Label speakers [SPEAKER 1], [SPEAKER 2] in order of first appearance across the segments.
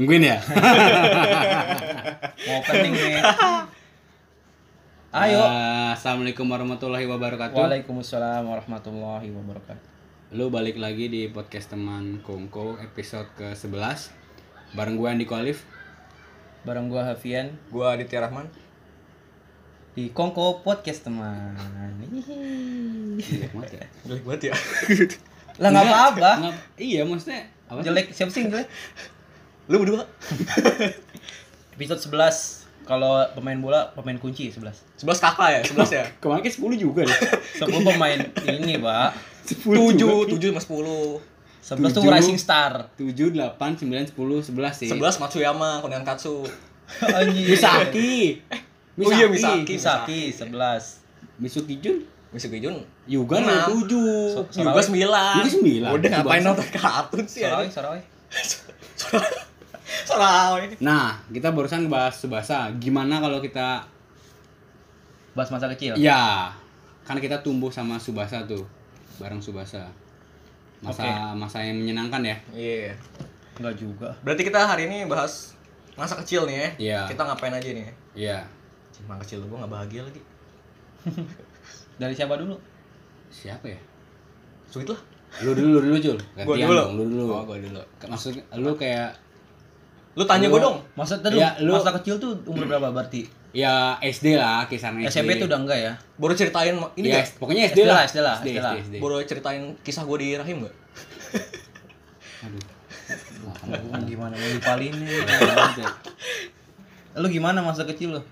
[SPEAKER 1] Nungguin ya?
[SPEAKER 2] Mau opening nih. Ayo.
[SPEAKER 1] Eh, Assalamualaikum warahmatullahi wabarakatuh.
[SPEAKER 2] Waalaikumsalam warahmatullahi wabarakatuh.
[SPEAKER 1] Lu balik lagi di podcast teman Kongko episode ke-11 Bareng gue Andi Kolif
[SPEAKER 2] Bareng gua Hafian
[SPEAKER 3] Gua Aditya Rahman.
[SPEAKER 2] di Kongko Podcast teman.
[SPEAKER 1] Jelek banget ya
[SPEAKER 3] Jelek banget ya.
[SPEAKER 2] Lah nggak
[SPEAKER 1] Enggak,
[SPEAKER 2] apa-apa.
[SPEAKER 1] Iya maksudnya apa sih?
[SPEAKER 2] Jelek siapa sih yang jelek?
[SPEAKER 3] Lu berdua.
[SPEAKER 2] Episode 11 kalau pemain bola pemain kunci 11.
[SPEAKER 3] 11 kakak ya, 11 ya.
[SPEAKER 1] Kemarin kayak 10 juga deh
[SPEAKER 2] 10 pemain ini, Pak.
[SPEAKER 1] 10
[SPEAKER 3] 7, 7 sama 10.
[SPEAKER 2] 11 tuh. Rising Star.
[SPEAKER 1] 7, 8, 9, 10, 11 sih
[SPEAKER 3] 11 Matsuyama, Konan Katsu.
[SPEAKER 2] Anjir.
[SPEAKER 1] Misaki
[SPEAKER 3] Oh iya, Misaki.
[SPEAKER 2] Misaki 11.
[SPEAKER 1] Misuki Jun
[SPEAKER 3] Misugi Jun.
[SPEAKER 1] Yuga
[SPEAKER 3] Enam.
[SPEAKER 1] 7
[SPEAKER 2] So-
[SPEAKER 3] Juga 9.
[SPEAKER 1] Juga sembilan.
[SPEAKER 3] Udah ngapain nonton kartun sih ya?
[SPEAKER 2] Sorawi,
[SPEAKER 1] Nah, kita barusan ngebahas Subasa. Gimana kalau kita
[SPEAKER 2] Bahas masa kecil.
[SPEAKER 1] Ya, kan kita tumbuh sama Subasa tuh, bareng Subasa. Masa
[SPEAKER 2] Oke.
[SPEAKER 1] masa yang menyenangkan ya.
[SPEAKER 3] Iya.
[SPEAKER 2] Enggak juga.
[SPEAKER 3] Berarti kita hari ini bahas masa kecil nih ya.
[SPEAKER 1] Iya.
[SPEAKER 3] Kita ngapain aja nih?
[SPEAKER 1] Iya.
[SPEAKER 3] Masa kecil gua gak bahagia lagi.
[SPEAKER 2] Dari siapa dulu?
[SPEAKER 1] Siapa ya?
[SPEAKER 3] Sweet lah.
[SPEAKER 1] Lu dulu, lu dulu, Jul.
[SPEAKER 3] Gua
[SPEAKER 1] Gantian
[SPEAKER 3] dulu.
[SPEAKER 1] dong, lu dulu.
[SPEAKER 3] Oh, gua dulu.
[SPEAKER 1] Maksud lu kayak
[SPEAKER 3] Lu tanya gua dong.
[SPEAKER 2] Masa tadi
[SPEAKER 1] Ya, lu-
[SPEAKER 2] masa kecil tuh umur berapa berarti?
[SPEAKER 1] ya SD lah, kisaran SD.
[SPEAKER 2] SMP tuh udah enggak ya?
[SPEAKER 3] Baru ceritain ini
[SPEAKER 1] ya,
[SPEAKER 3] gak?
[SPEAKER 1] pokoknya SD,
[SPEAKER 2] SD
[SPEAKER 1] lah.
[SPEAKER 2] lah, SD lah,
[SPEAKER 1] SD,
[SPEAKER 2] SD lah.
[SPEAKER 1] SD.
[SPEAKER 3] Baru ceritain kisah gua di rahim gak?
[SPEAKER 1] Aduh. Wah,
[SPEAKER 2] Lu gimana mau dipalin nih?
[SPEAKER 1] kamu-
[SPEAKER 2] Lu gimana masa kecil lu?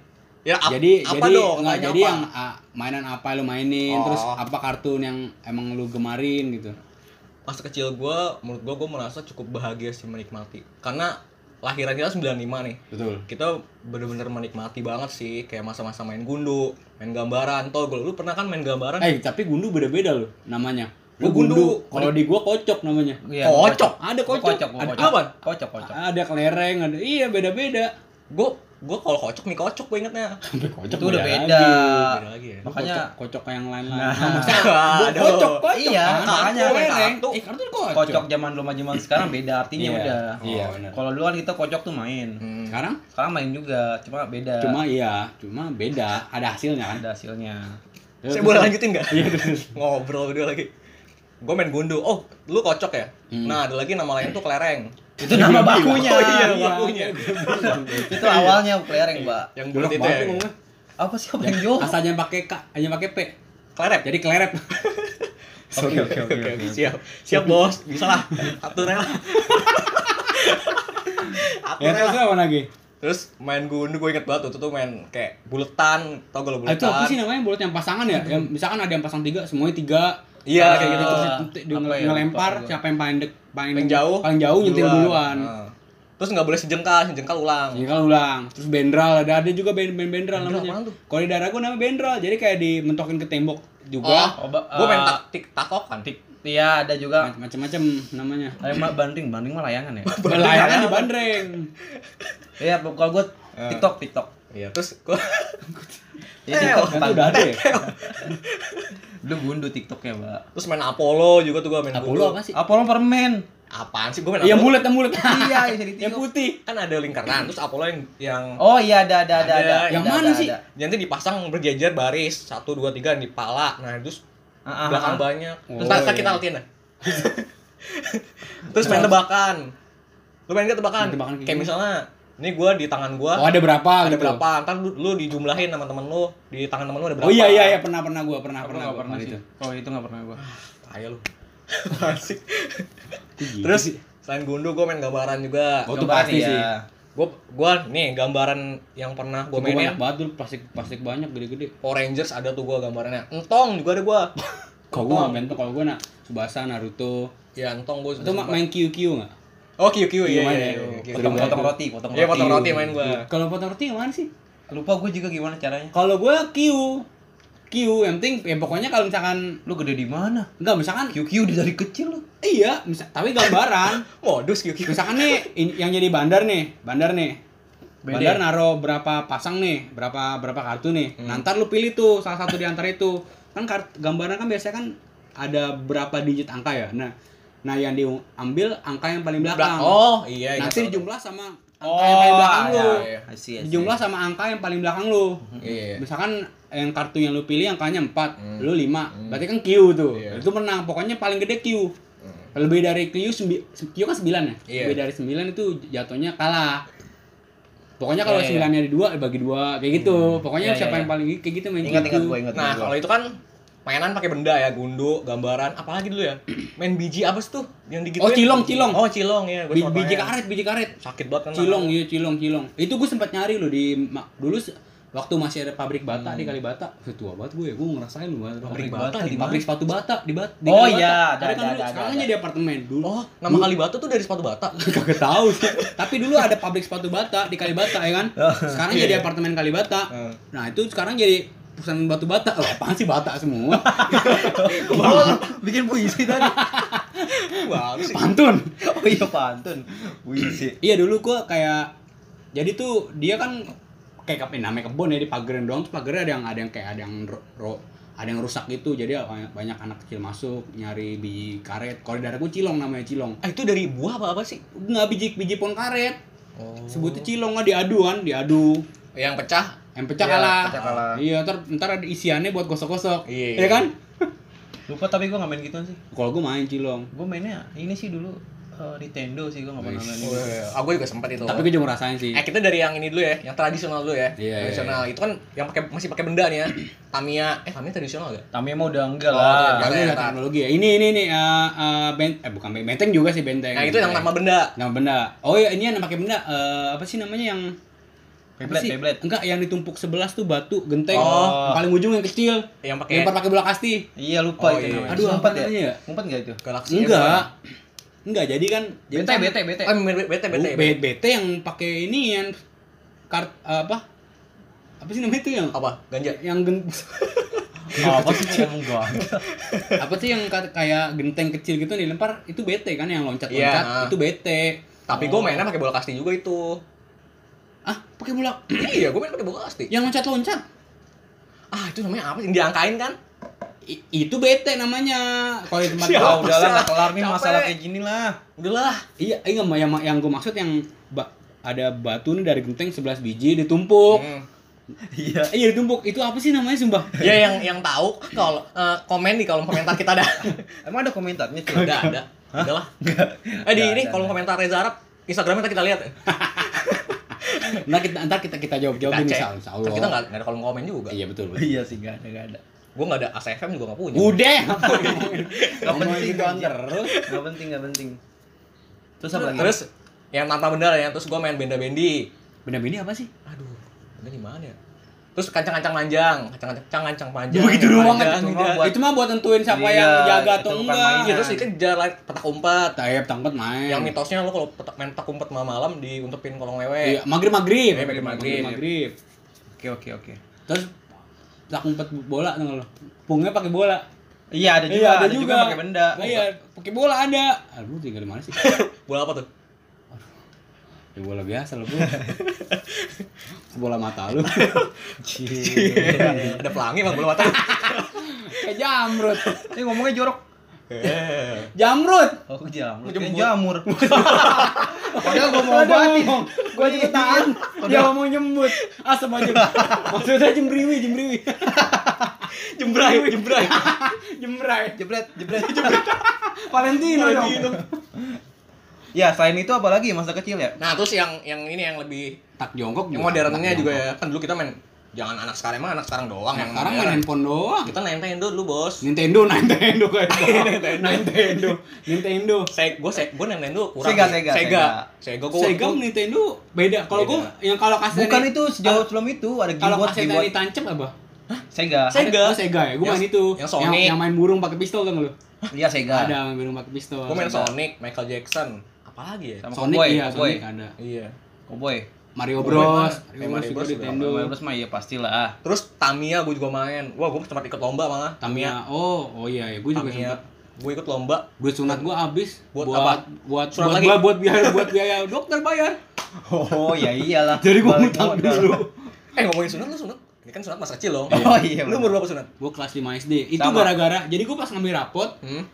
[SPEAKER 3] Ya, ap-
[SPEAKER 1] jadi
[SPEAKER 3] apa
[SPEAKER 1] jadi
[SPEAKER 3] dong?
[SPEAKER 1] nggak
[SPEAKER 3] Tanya
[SPEAKER 1] jadi
[SPEAKER 3] apa?
[SPEAKER 1] yang ah, mainan apa lu mainin
[SPEAKER 3] Oh.
[SPEAKER 1] terus apa kartun yang emang lu gemarin gitu
[SPEAKER 3] masa kecil gue menurut gue gue merasa cukup bahagia sih menikmati karena lahiran kita 95 nih
[SPEAKER 1] betul
[SPEAKER 3] kita bener-bener menikmati banget sih kayak masa-masa main gundu main gambaran tau gue lu pernah kan main gambaran
[SPEAKER 1] eh tapi gundu beda-beda loh namanya
[SPEAKER 3] Gua
[SPEAKER 1] Gua
[SPEAKER 3] gundu.
[SPEAKER 1] kalau di gua kocok namanya
[SPEAKER 2] Iya,
[SPEAKER 3] Kocok?
[SPEAKER 1] ada
[SPEAKER 2] Gua
[SPEAKER 1] kocok,
[SPEAKER 2] kocok, gua
[SPEAKER 1] ada,
[SPEAKER 2] kocok.
[SPEAKER 3] apaan?
[SPEAKER 2] Kocok, kocok.
[SPEAKER 1] ada kelereng ada iya beda-beda
[SPEAKER 3] gue gue kalau kocok nih kocok gue ingetnya
[SPEAKER 1] sampai kocok
[SPEAKER 2] Itu udah
[SPEAKER 1] lagi.
[SPEAKER 2] beda.
[SPEAKER 3] beda lagi ya
[SPEAKER 2] Makanya
[SPEAKER 1] kocok, kocok yang lain-lain
[SPEAKER 2] Nah.
[SPEAKER 1] nah, maksudnya
[SPEAKER 3] Aduh.
[SPEAKER 1] gua kocok kocok
[SPEAKER 2] Iya,
[SPEAKER 1] kan?
[SPEAKER 2] makanya
[SPEAKER 1] Kartu eh kartu kocok
[SPEAKER 2] kocok zaman dulu sama zaman sekarang beda artinya
[SPEAKER 1] Iya,
[SPEAKER 2] udah.
[SPEAKER 1] iya, benar.
[SPEAKER 2] Kalau dulu kan kita kocok tuh main.
[SPEAKER 3] Hmm.
[SPEAKER 1] sekarang
[SPEAKER 2] Sekarang main juga, cuma beda.
[SPEAKER 1] cuma iya cuma beda ada hasilnya kan
[SPEAKER 2] ada hasilnya.
[SPEAKER 3] saya boleh lanjutin gak?
[SPEAKER 1] iya
[SPEAKER 3] ngobrol berdua lagi gue main gundu oh lu kocok ya
[SPEAKER 1] Hmm.
[SPEAKER 3] nah ada lagi nama lain tuh kelereng
[SPEAKER 2] Itu nama bakunya.
[SPEAKER 3] Oh iya, bakunya.
[SPEAKER 2] Itu awalnya kelereng, Mbak.
[SPEAKER 3] yang bulat itu
[SPEAKER 1] banget
[SPEAKER 3] ya.
[SPEAKER 2] Apa sih apa yang jauh?
[SPEAKER 1] asal jangan pakai k hanya pakai p
[SPEAKER 3] kelerep
[SPEAKER 1] jadi kelerep
[SPEAKER 2] Oke, oke, oke,
[SPEAKER 3] Oke,
[SPEAKER 2] oke.
[SPEAKER 3] siap siap bos bisa lah atur ya lah atur
[SPEAKER 1] ya terus apa lagi
[SPEAKER 3] terus main gundu gue inget banget tuh tuh main kayak buletan tau gak lo
[SPEAKER 1] Ah, itu apa sih
[SPEAKER 3] buletan
[SPEAKER 1] namanya bulat yang pasangan ya? Yang misalkan ada yang pasang tiga, semuanya tiga.
[SPEAKER 3] Iya
[SPEAKER 2] Ah,
[SPEAKER 3] kayak gitu
[SPEAKER 1] Terus dia
[SPEAKER 2] apa
[SPEAKER 1] ngel-
[SPEAKER 2] ya,
[SPEAKER 1] ngelempar
[SPEAKER 2] lupa
[SPEAKER 1] siapa yang paling dek paling,
[SPEAKER 3] paling jauh
[SPEAKER 1] paling jauh nyentil duluan.
[SPEAKER 3] Nah. terus nggak boleh sejengkal sejengkal ulang
[SPEAKER 1] kalau ulang, terus bendral ada ada juga band band bendral namanya. Kalau di daerah gua namanya bendral, jadi kayak dimentokin ke tembok juga.
[SPEAKER 2] Oh, ba-
[SPEAKER 3] gue main
[SPEAKER 2] eh,
[SPEAKER 3] tak tik takok kan
[SPEAKER 2] tik Iya, ada juga.
[SPEAKER 1] Macam-macam namanya.
[SPEAKER 2] Ada yang banding, banding mah layangan ya.
[SPEAKER 1] Layangan di bandreng.
[SPEAKER 2] Iya, kalau gua TikTok, TikTok.
[SPEAKER 3] Iya terus gue
[SPEAKER 2] Iya,
[SPEAKER 3] Eh,
[SPEAKER 2] TikTok
[SPEAKER 1] Itu udah ada ya?
[SPEAKER 2] Lu gundu TikToknya, Mbak.
[SPEAKER 3] terus main Apollo juga tuh gue main
[SPEAKER 1] Apollo apa sih?
[SPEAKER 2] Apollo permen.
[SPEAKER 3] apaan sih gue main
[SPEAKER 1] Yang
[SPEAKER 3] Apollo
[SPEAKER 1] bulat, yang bulat.
[SPEAKER 2] Iya, yang
[SPEAKER 1] putih.
[SPEAKER 3] kan ada lingkaran terus Apollo yang yang
[SPEAKER 2] Oh iya ada ada ada
[SPEAKER 3] Ada.
[SPEAKER 1] Yang
[SPEAKER 2] Ada,
[SPEAKER 1] mana sih?
[SPEAKER 3] nanti dipasang berjejer baris satu dua tiga di pala nah terus
[SPEAKER 2] Ah, ah,
[SPEAKER 3] belakang
[SPEAKER 2] ah.
[SPEAKER 3] banyak terus
[SPEAKER 1] Oh,
[SPEAKER 3] ntar
[SPEAKER 1] iya.
[SPEAKER 3] kita latihan terus main tebakan lu main gak tebakan
[SPEAKER 1] kayak
[SPEAKER 3] misalnya ini gua di tangan gua
[SPEAKER 1] Oh, ada berapa
[SPEAKER 3] ada
[SPEAKER 1] gitu?
[SPEAKER 3] berapa ntar lu, lu dijumlahin sama temen lu di tangan temen lu ada berapa
[SPEAKER 1] Oh iya iya iya pernah pernah gua pernah pernah
[SPEAKER 2] pernah
[SPEAKER 1] itu.
[SPEAKER 2] sih. Oh itu nggak pernah gua.
[SPEAKER 3] Kaya lu Asik. Terus selain gundu gua main gambaran juga
[SPEAKER 1] Oh, itu
[SPEAKER 2] Gambaran
[SPEAKER 1] pasti
[SPEAKER 2] ya.
[SPEAKER 1] sih.
[SPEAKER 3] gua gua nih gambaran yang pernah gua
[SPEAKER 1] Gua
[SPEAKER 3] mainin
[SPEAKER 1] banyak banget dulu plastik plastik banyak gede-gede.
[SPEAKER 3] Power Rangers ada tuh gua gambarannya entong juga ada gua
[SPEAKER 1] Kalau gua nggak bentuk, kalau gua nak Subasa, Naruto.
[SPEAKER 3] ya entong gua
[SPEAKER 1] Itu ma- main QQ nggak?
[SPEAKER 3] Oh QQ iya
[SPEAKER 1] main
[SPEAKER 3] iya
[SPEAKER 1] ya?
[SPEAKER 3] iya,
[SPEAKER 1] Iya,
[SPEAKER 3] iya.
[SPEAKER 2] Potong potong roti, potong roti.
[SPEAKER 3] Iya potong roti main gua.
[SPEAKER 1] Kalau potong roti yang mana sih?
[SPEAKER 2] Lupa gua juga gimana caranya.
[SPEAKER 1] Kalau gua Q. Q yang penting ya pokoknya kalau misalkan
[SPEAKER 2] Lu gede di mana?
[SPEAKER 1] enggak misalkan
[SPEAKER 2] QQ udah dari kecil lu.
[SPEAKER 1] iya, misal, tapi gambaran.
[SPEAKER 3] Modus QQ.
[SPEAKER 1] misalkan nih in- yang jadi bandar nih, bandar nih.
[SPEAKER 2] Bede.
[SPEAKER 1] Bandar naro berapa pasang nih, berapa berapa kartu nih.
[SPEAKER 3] Hmm.
[SPEAKER 1] Nah, ntar lu pilih tuh salah satu di antara itu. Kan kart, gambaran kan biasanya kan ada berapa digit angka ya. Nah, Nah, yang diambil angka yang paling belakang.
[SPEAKER 3] Oh, iya.
[SPEAKER 1] Nanti
[SPEAKER 3] ingat.
[SPEAKER 1] dijumlah sama angka
[SPEAKER 2] Oh,
[SPEAKER 1] yang paling belakang lu.
[SPEAKER 2] iya,
[SPEAKER 3] iya.
[SPEAKER 2] I see, I see.
[SPEAKER 1] Dijumlah sama angka yang paling belakang lu.
[SPEAKER 3] Iya.
[SPEAKER 1] Misalkan yang kartu yang lu pilih angkanya 4,
[SPEAKER 3] Hmm.
[SPEAKER 1] lu 5.
[SPEAKER 3] Hmm.
[SPEAKER 1] Berarti kan Q tuh.
[SPEAKER 3] Iya.
[SPEAKER 1] Itu menang. Pokoknya paling gede Q.
[SPEAKER 3] Hmm.
[SPEAKER 1] Lebih dari Q, Q kan 9 ya?
[SPEAKER 3] Iya.
[SPEAKER 1] Lebih dari 9 itu jatuhnya kalah. Pokoknya kalau
[SPEAKER 2] Iya, iya.
[SPEAKER 1] 9 nya di dua bagi dua kayak gitu. Pokoknya
[SPEAKER 2] Iya,
[SPEAKER 1] siapa
[SPEAKER 2] iya,
[SPEAKER 1] yang paling kayak gitu main
[SPEAKER 2] Ingat
[SPEAKER 1] gitu.
[SPEAKER 2] ingat gue ingat.
[SPEAKER 3] Nah, kalau itu kan mainan pakai benda ya, gundu, gambaran, apalagi dulu ya. Main biji apa sih tuh yang digituin?
[SPEAKER 1] Oh, cilong, cilong.
[SPEAKER 3] Oh, cilong ya.
[SPEAKER 1] Bi- biji karet, biji karet.
[SPEAKER 3] Sakit banget kan.
[SPEAKER 1] Cilong, iya cilong, cilong. Itu gue sempat nyari loh di dulu waktu masih ada pabrik bata di Kalibata. Tua banget gue, gue ngerasain.
[SPEAKER 3] Hmm. Pabrik bata di
[SPEAKER 1] pabrik sepatu bata di bat. di
[SPEAKER 2] Oh, iya, ada,
[SPEAKER 1] kan dulu, sekarang jadi apartemen dulu.
[SPEAKER 3] Oh, nama Kalibata tuh dari sepatu bata.
[SPEAKER 1] Kagak tahu sih. Tapi dulu ada pabrik sepatu bata di Kalibata ya kan. Sekarang jadi apartemen Kalibata.
[SPEAKER 3] Hmm.
[SPEAKER 1] Nah, itu sekarang jadi perusahaan batu bata. Oh, apaan sih bata semua?
[SPEAKER 2] Oh, bikin puisi tadi.
[SPEAKER 3] Wah, sih.
[SPEAKER 1] Pantun.
[SPEAKER 2] Oh iya pantun. Puisi.
[SPEAKER 1] Iya dulu gua kayak jadi tuh dia kan kayak kapan namanya kebun ya di pageran doang tuh pagernya ada yang ada yang kayak ada yang ro, ro- ada yang rusak gitu jadi banyak, banyak anak kecil masuk nyari biji karet kalau di daerah gua cilong namanya cilong
[SPEAKER 3] Ah, itu dari buah apa apa sih?
[SPEAKER 1] nggak biji biji pohon karet
[SPEAKER 3] Oh.
[SPEAKER 1] sebutnya cilong nggak diadu kan diadu
[SPEAKER 3] Yang pecah.
[SPEAKER 1] Yang pecah
[SPEAKER 2] Iya,
[SPEAKER 1] kalah
[SPEAKER 2] pecah kalah.
[SPEAKER 1] iya ntar ntar ada isiannya buat gosok-gosok
[SPEAKER 3] Iya.
[SPEAKER 1] ya kan
[SPEAKER 2] Lupa tapi gue gak main gitu sih.
[SPEAKER 1] kalau gua main cilong
[SPEAKER 2] Gue mainnya ini sih dulu eh, Nintendo sih gue gak pernah main
[SPEAKER 3] Oh,
[SPEAKER 2] ini.
[SPEAKER 3] iya. Aku juga sempat itu.
[SPEAKER 1] tapi gua juga ngerasain sih
[SPEAKER 3] Eh kita dari yang ini dulu ya, yang tradisional dulu ya.
[SPEAKER 1] Iya,
[SPEAKER 3] tradisional. Itu kan yang pakai masih pakai benda nih ya. Tamiya, eh Tamiya tradisional gak?
[SPEAKER 2] Tamiya mah udah enggak
[SPEAKER 3] Oh,
[SPEAKER 2] lah.
[SPEAKER 3] iya.
[SPEAKER 1] Udah
[SPEAKER 3] ntar.
[SPEAKER 1] teknologi ya. Ini ini nih eh eh, ben- eh bukan benteng, benteng juga sih benteng.
[SPEAKER 3] Nah, itu yang nama benda.
[SPEAKER 1] Nama benda. Oh iya, ini yang pakai benda eh, apa sih namanya yang
[SPEAKER 2] Beyblade,
[SPEAKER 1] sih?
[SPEAKER 2] Beyblade.
[SPEAKER 1] Enggak, yang ditumpuk sebelas tuh batu, genteng.
[SPEAKER 3] Oh.
[SPEAKER 1] Yang paling ujung yang kecil.
[SPEAKER 3] Yang pakai
[SPEAKER 1] Yang pakai bola kasti.
[SPEAKER 2] Iya lupa
[SPEAKER 3] Oh,
[SPEAKER 2] itu
[SPEAKER 3] iya.
[SPEAKER 1] Aduh,
[SPEAKER 2] Ngumpet
[SPEAKER 1] apa namanya ya?
[SPEAKER 2] Ngumpet enggak itu?
[SPEAKER 3] Galaxy
[SPEAKER 1] Enggak. Enggak, jadi kan
[SPEAKER 2] Bete
[SPEAKER 1] kan-
[SPEAKER 2] bete bete.
[SPEAKER 3] Eh, bete bete.
[SPEAKER 1] Oh, B- BT yang pakai ini yang kart apa? Apa sih namanya itu yang
[SPEAKER 3] Apa? Ganja.
[SPEAKER 1] yang gen
[SPEAKER 2] Apa sih gua?
[SPEAKER 1] apa sih yang ka- kayak genteng kecil gitu dilempar itu bete kan yang loncat-loncat
[SPEAKER 3] Iya.
[SPEAKER 1] itu bete.
[SPEAKER 3] Tapi gue mainnya pakai bola kasti juga itu.
[SPEAKER 1] Ah, pakai bola
[SPEAKER 3] iya, gue main pakai bola kasti.
[SPEAKER 1] yang loncat-loncat.
[SPEAKER 3] Ah, itu namanya apa sih? Yang diangkain kan?
[SPEAKER 1] I- itu bete namanya. Kalau di tempat gua-
[SPEAKER 2] Ah udahlah enggak kelar nih
[SPEAKER 3] Capek.
[SPEAKER 2] masalah kayak gini lah.
[SPEAKER 3] Udahlah.
[SPEAKER 1] Iya, iya yang yang gue maksud yang ba- ada batu nih dari genteng 11 biji ditumpuk.
[SPEAKER 3] Hmm.
[SPEAKER 2] Iya.
[SPEAKER 1] Iya ditumpuk. Itu apa sih namanya sumpah?
[SPEAKER 3] Ya yang yang tahu kalau eh, komen di kolom komentar kita ada.
[SPEAKER 2] Emang ada komentarnya sih?
[SPEAKER 3] ada, ada. Udahlah. Eh di ini kolom komentar Reza Arab Instagramnya kita lihat.
[SPEAKER 1] Ntar kita ntar kita kita jawab jawabin insya
[SPEAKER 3] Kan
[SPEAKER 1] Allah.
[SPEAKER 3] kita nggak nggak ada kolom komen juga.
[SPEAKER 1] Iya betul. betul.
[SPEAKER 2] Iya sih enggak ada enggak ada.
[SPEAKER 3] Gue nggak ada ACFM juga nggak punya.
[SPEAKER 1] Udah.
[SPEAKER 2] Gak penting anjir.
[SPEAKER 1] terus.
[SPEAKER 2] Gak penting gak penting. Terus apa lagi?
[SPEAKER 3] Terus yang tanpa benda ya, terus gue main benda-bendi.
[SPEAKER 1] Benda benda apa sih?
[SPEAKER 3] Aduh, benda di mana ya? Terus kancang-kancang panjang, kancang-kancang kancang panjang.
[SPEAKER 1] Begitu doang
[SPEAKER 3] panjang,
[SPEAKER 1] itu.
[SPEAKER 3] iya.
[SPEAKER 1] Itu mah buat tentuin siapa
[SPEAKER 2] Iya,
[SPEAKER 1] yang jaga atau
[SPEAKER 2] itu
[SPEAKER 1] enggak.
[SPEAKER 3] Iya, terus dikejar lah petak umpet.
[SPEAKER 1] Tayap tangkut main.
[SPEAKER 3] Yang mitosnya lo kalau petak, main petak umpet malam-malam diuntepin kolong
[SPEAKER 1] Iya,
[SPEAKER 3] wewe.
[SPEAKER 1] maghrib maghrib.
[SPEAKER 3] Iya, maghrib, maghrib.
[SPEAKER 1] maghrib.
[SPEAKER 2] Oke oke oke.
[SPEAKER 1] Terus tak umpet bola tuh lo. Pungnya pakai bola.
[SPEAKER 2] Iya ada juga,
[SPEAKER 1] Iya,
[SPEAKER 2] ada, juga pakai benda.
[SPEAKER 1] Nah, iya, pakai bola ada. Aduh, tinggal di mana sih?
[SPEAKER 3] Bola apa tuh?
[SPEAKER 1] Ya bola biasa lo, Bro. bola mata lu.
[SPEAKER 3] Ada pelangi bang bola mata.
[SPEAKER 1] Kayak jamrut.
[SPEAKER 2] Ini ngomongnya jorok.
[SPEAKER 3] Eh.
[SPEAKER 1] Jamrut.
[SPEAKER 2] Oh jamur.
[SPEAKER 3] Jembut.
[SPEAKER 2] Kayak jamur. Padahal gua mau obatin.
[SPEAKER 1] Gua juga tahan. Dia ngomong nyembut. Asam aja. Maksudnya jembriwi, jembriwi.
[SPEAKER 3] Jembrai, jembrai.
[SPEAKER 1] Jembrai.
[SPEAKER 2] Jebret, jebret.
[SPEAKER 1] Valentino dong.
[SPEAKER 2] Ya, selain itu apa lagi masa kecil ya?
[SPEAKER 3] Nah, terus yang yang ini yang lebih
[SPEAKER 1] Tak jongkok
[SPEAKER 3] yang
[SPEAKER 1] juga.
[SPEAKER 3] modernnya juga ya. Kan dulu kita main jangan anak sekarang emang anak sekarang doang
[SPEAKER 1] Nah,
[SPEAKER 3] yang
[SPEAKER 1] sekarang main handphone doang.
[SPEAKER 3] Kita Nintendo dulu, Bos.
[SPEAKER 1] Nintendo, Nintendo kayak Nintendo, Nintendo.
[SPEAKER 3] Saya gue saya gue Nintendo kurang.
[SPEAKER 2] Sega. Sega,
[SPEAKER 3] Sega.
[SPEAKER 2] Sega.
[SPEAKER 3] Sega gue
[SPEAKER 1] Sega Nintendo beda. Kalau gua yang kalau kasetnya
[SPEAKER 2] Bukan itu sejauh sebelum itu ada
[SPEAKER 1] kalau
[SPEAKER 2] gimbot
[SPEAKER 1] kasetnya
[SPEAKER 2] gimbot.
[SPEAKER 1] ditancap apa?
[SPEAKER 2] Sega.
[SPEAKER 3] Sega.
[SPEAKER 1] Oh, Sega ya. Gua
[SPEAKER 3] Yang-
[SPEAKER 1] main itu.
[SPEAKER 3] yang Sonic.
[SPEAKER 1] Yang, main burung pakai pistol kan lu?
[SPEAKER 2] Iya Sega.
[SPEAKER 1] Ada main burung pakai pistol.
[SPEAKER 3] gue main. Sonic, Michael Jackson. Apalagi ya?
[SPEAKER 2] Sama
[SPEAKER 1] Sonic
[SPEAKER 2] Cowboy,
[SPEAKER 1] iya,
[SPEAKER 2] Cowboy.
[SPEAKER 1] Sonic ada.
[SPEAKER 3] Iya.
[SPEAKER 2] Cowboy.
[SPEAKER 1] Mario Bros.
[SPEAKER 3] mana?
[SPEAKER 1] Mario Bros
[SPEAKER 3] Mario
[SPEAKER 1] juga
[SPEAKER 3] Bros
[SPEAKER 1] Nintendo.
[SPEAKER 2] Mario Bros mah iya pastilah.
[SPEAKER 3] Terus Tamiya gue juga main. Wah, gue sempat ikut lomba malah.
[SPEAKER 1] Tamiya. Oh, oh iya ya. Gua juga sempat.
[SPEAKER 3] Gue ikut lomba.
[SPEAKER 1] Duit sunat gua habis
[SPEAKER 3] Buat
[SPEAKER 1] buat
[SPEAKER 3] apa?
[SPEAKER 1] buat
[SPEAKER 3] Sunat
[SPEAKER 1] buat,
[SPEAKER 3] lagi?
[SPEAKER 1] buat, buat biaya buat biaya dokter bayar.
[SPEAKER 2] Oh ya iyalah.
[SPEAKER 1] Jadi gua
[SPEAKER 2] Balik
[SPEAKER 1] ngutang dulu.
[SPEAKER 3] Eh ngomongin sunat lu sunat. Ini kan sunat masa kecil loh.
[SPEAKER 2] Oh iya.
[SPEAKER 3] Lu umur berapa sunat?
[SPEAKER 1] Gua kelas 5 SD. Itu
[SPEAKER 2] Sama.
[SPEAKER 1] gara-gara jadi gua pas ngambil rapot,
[SPEAKER 3] Hmm?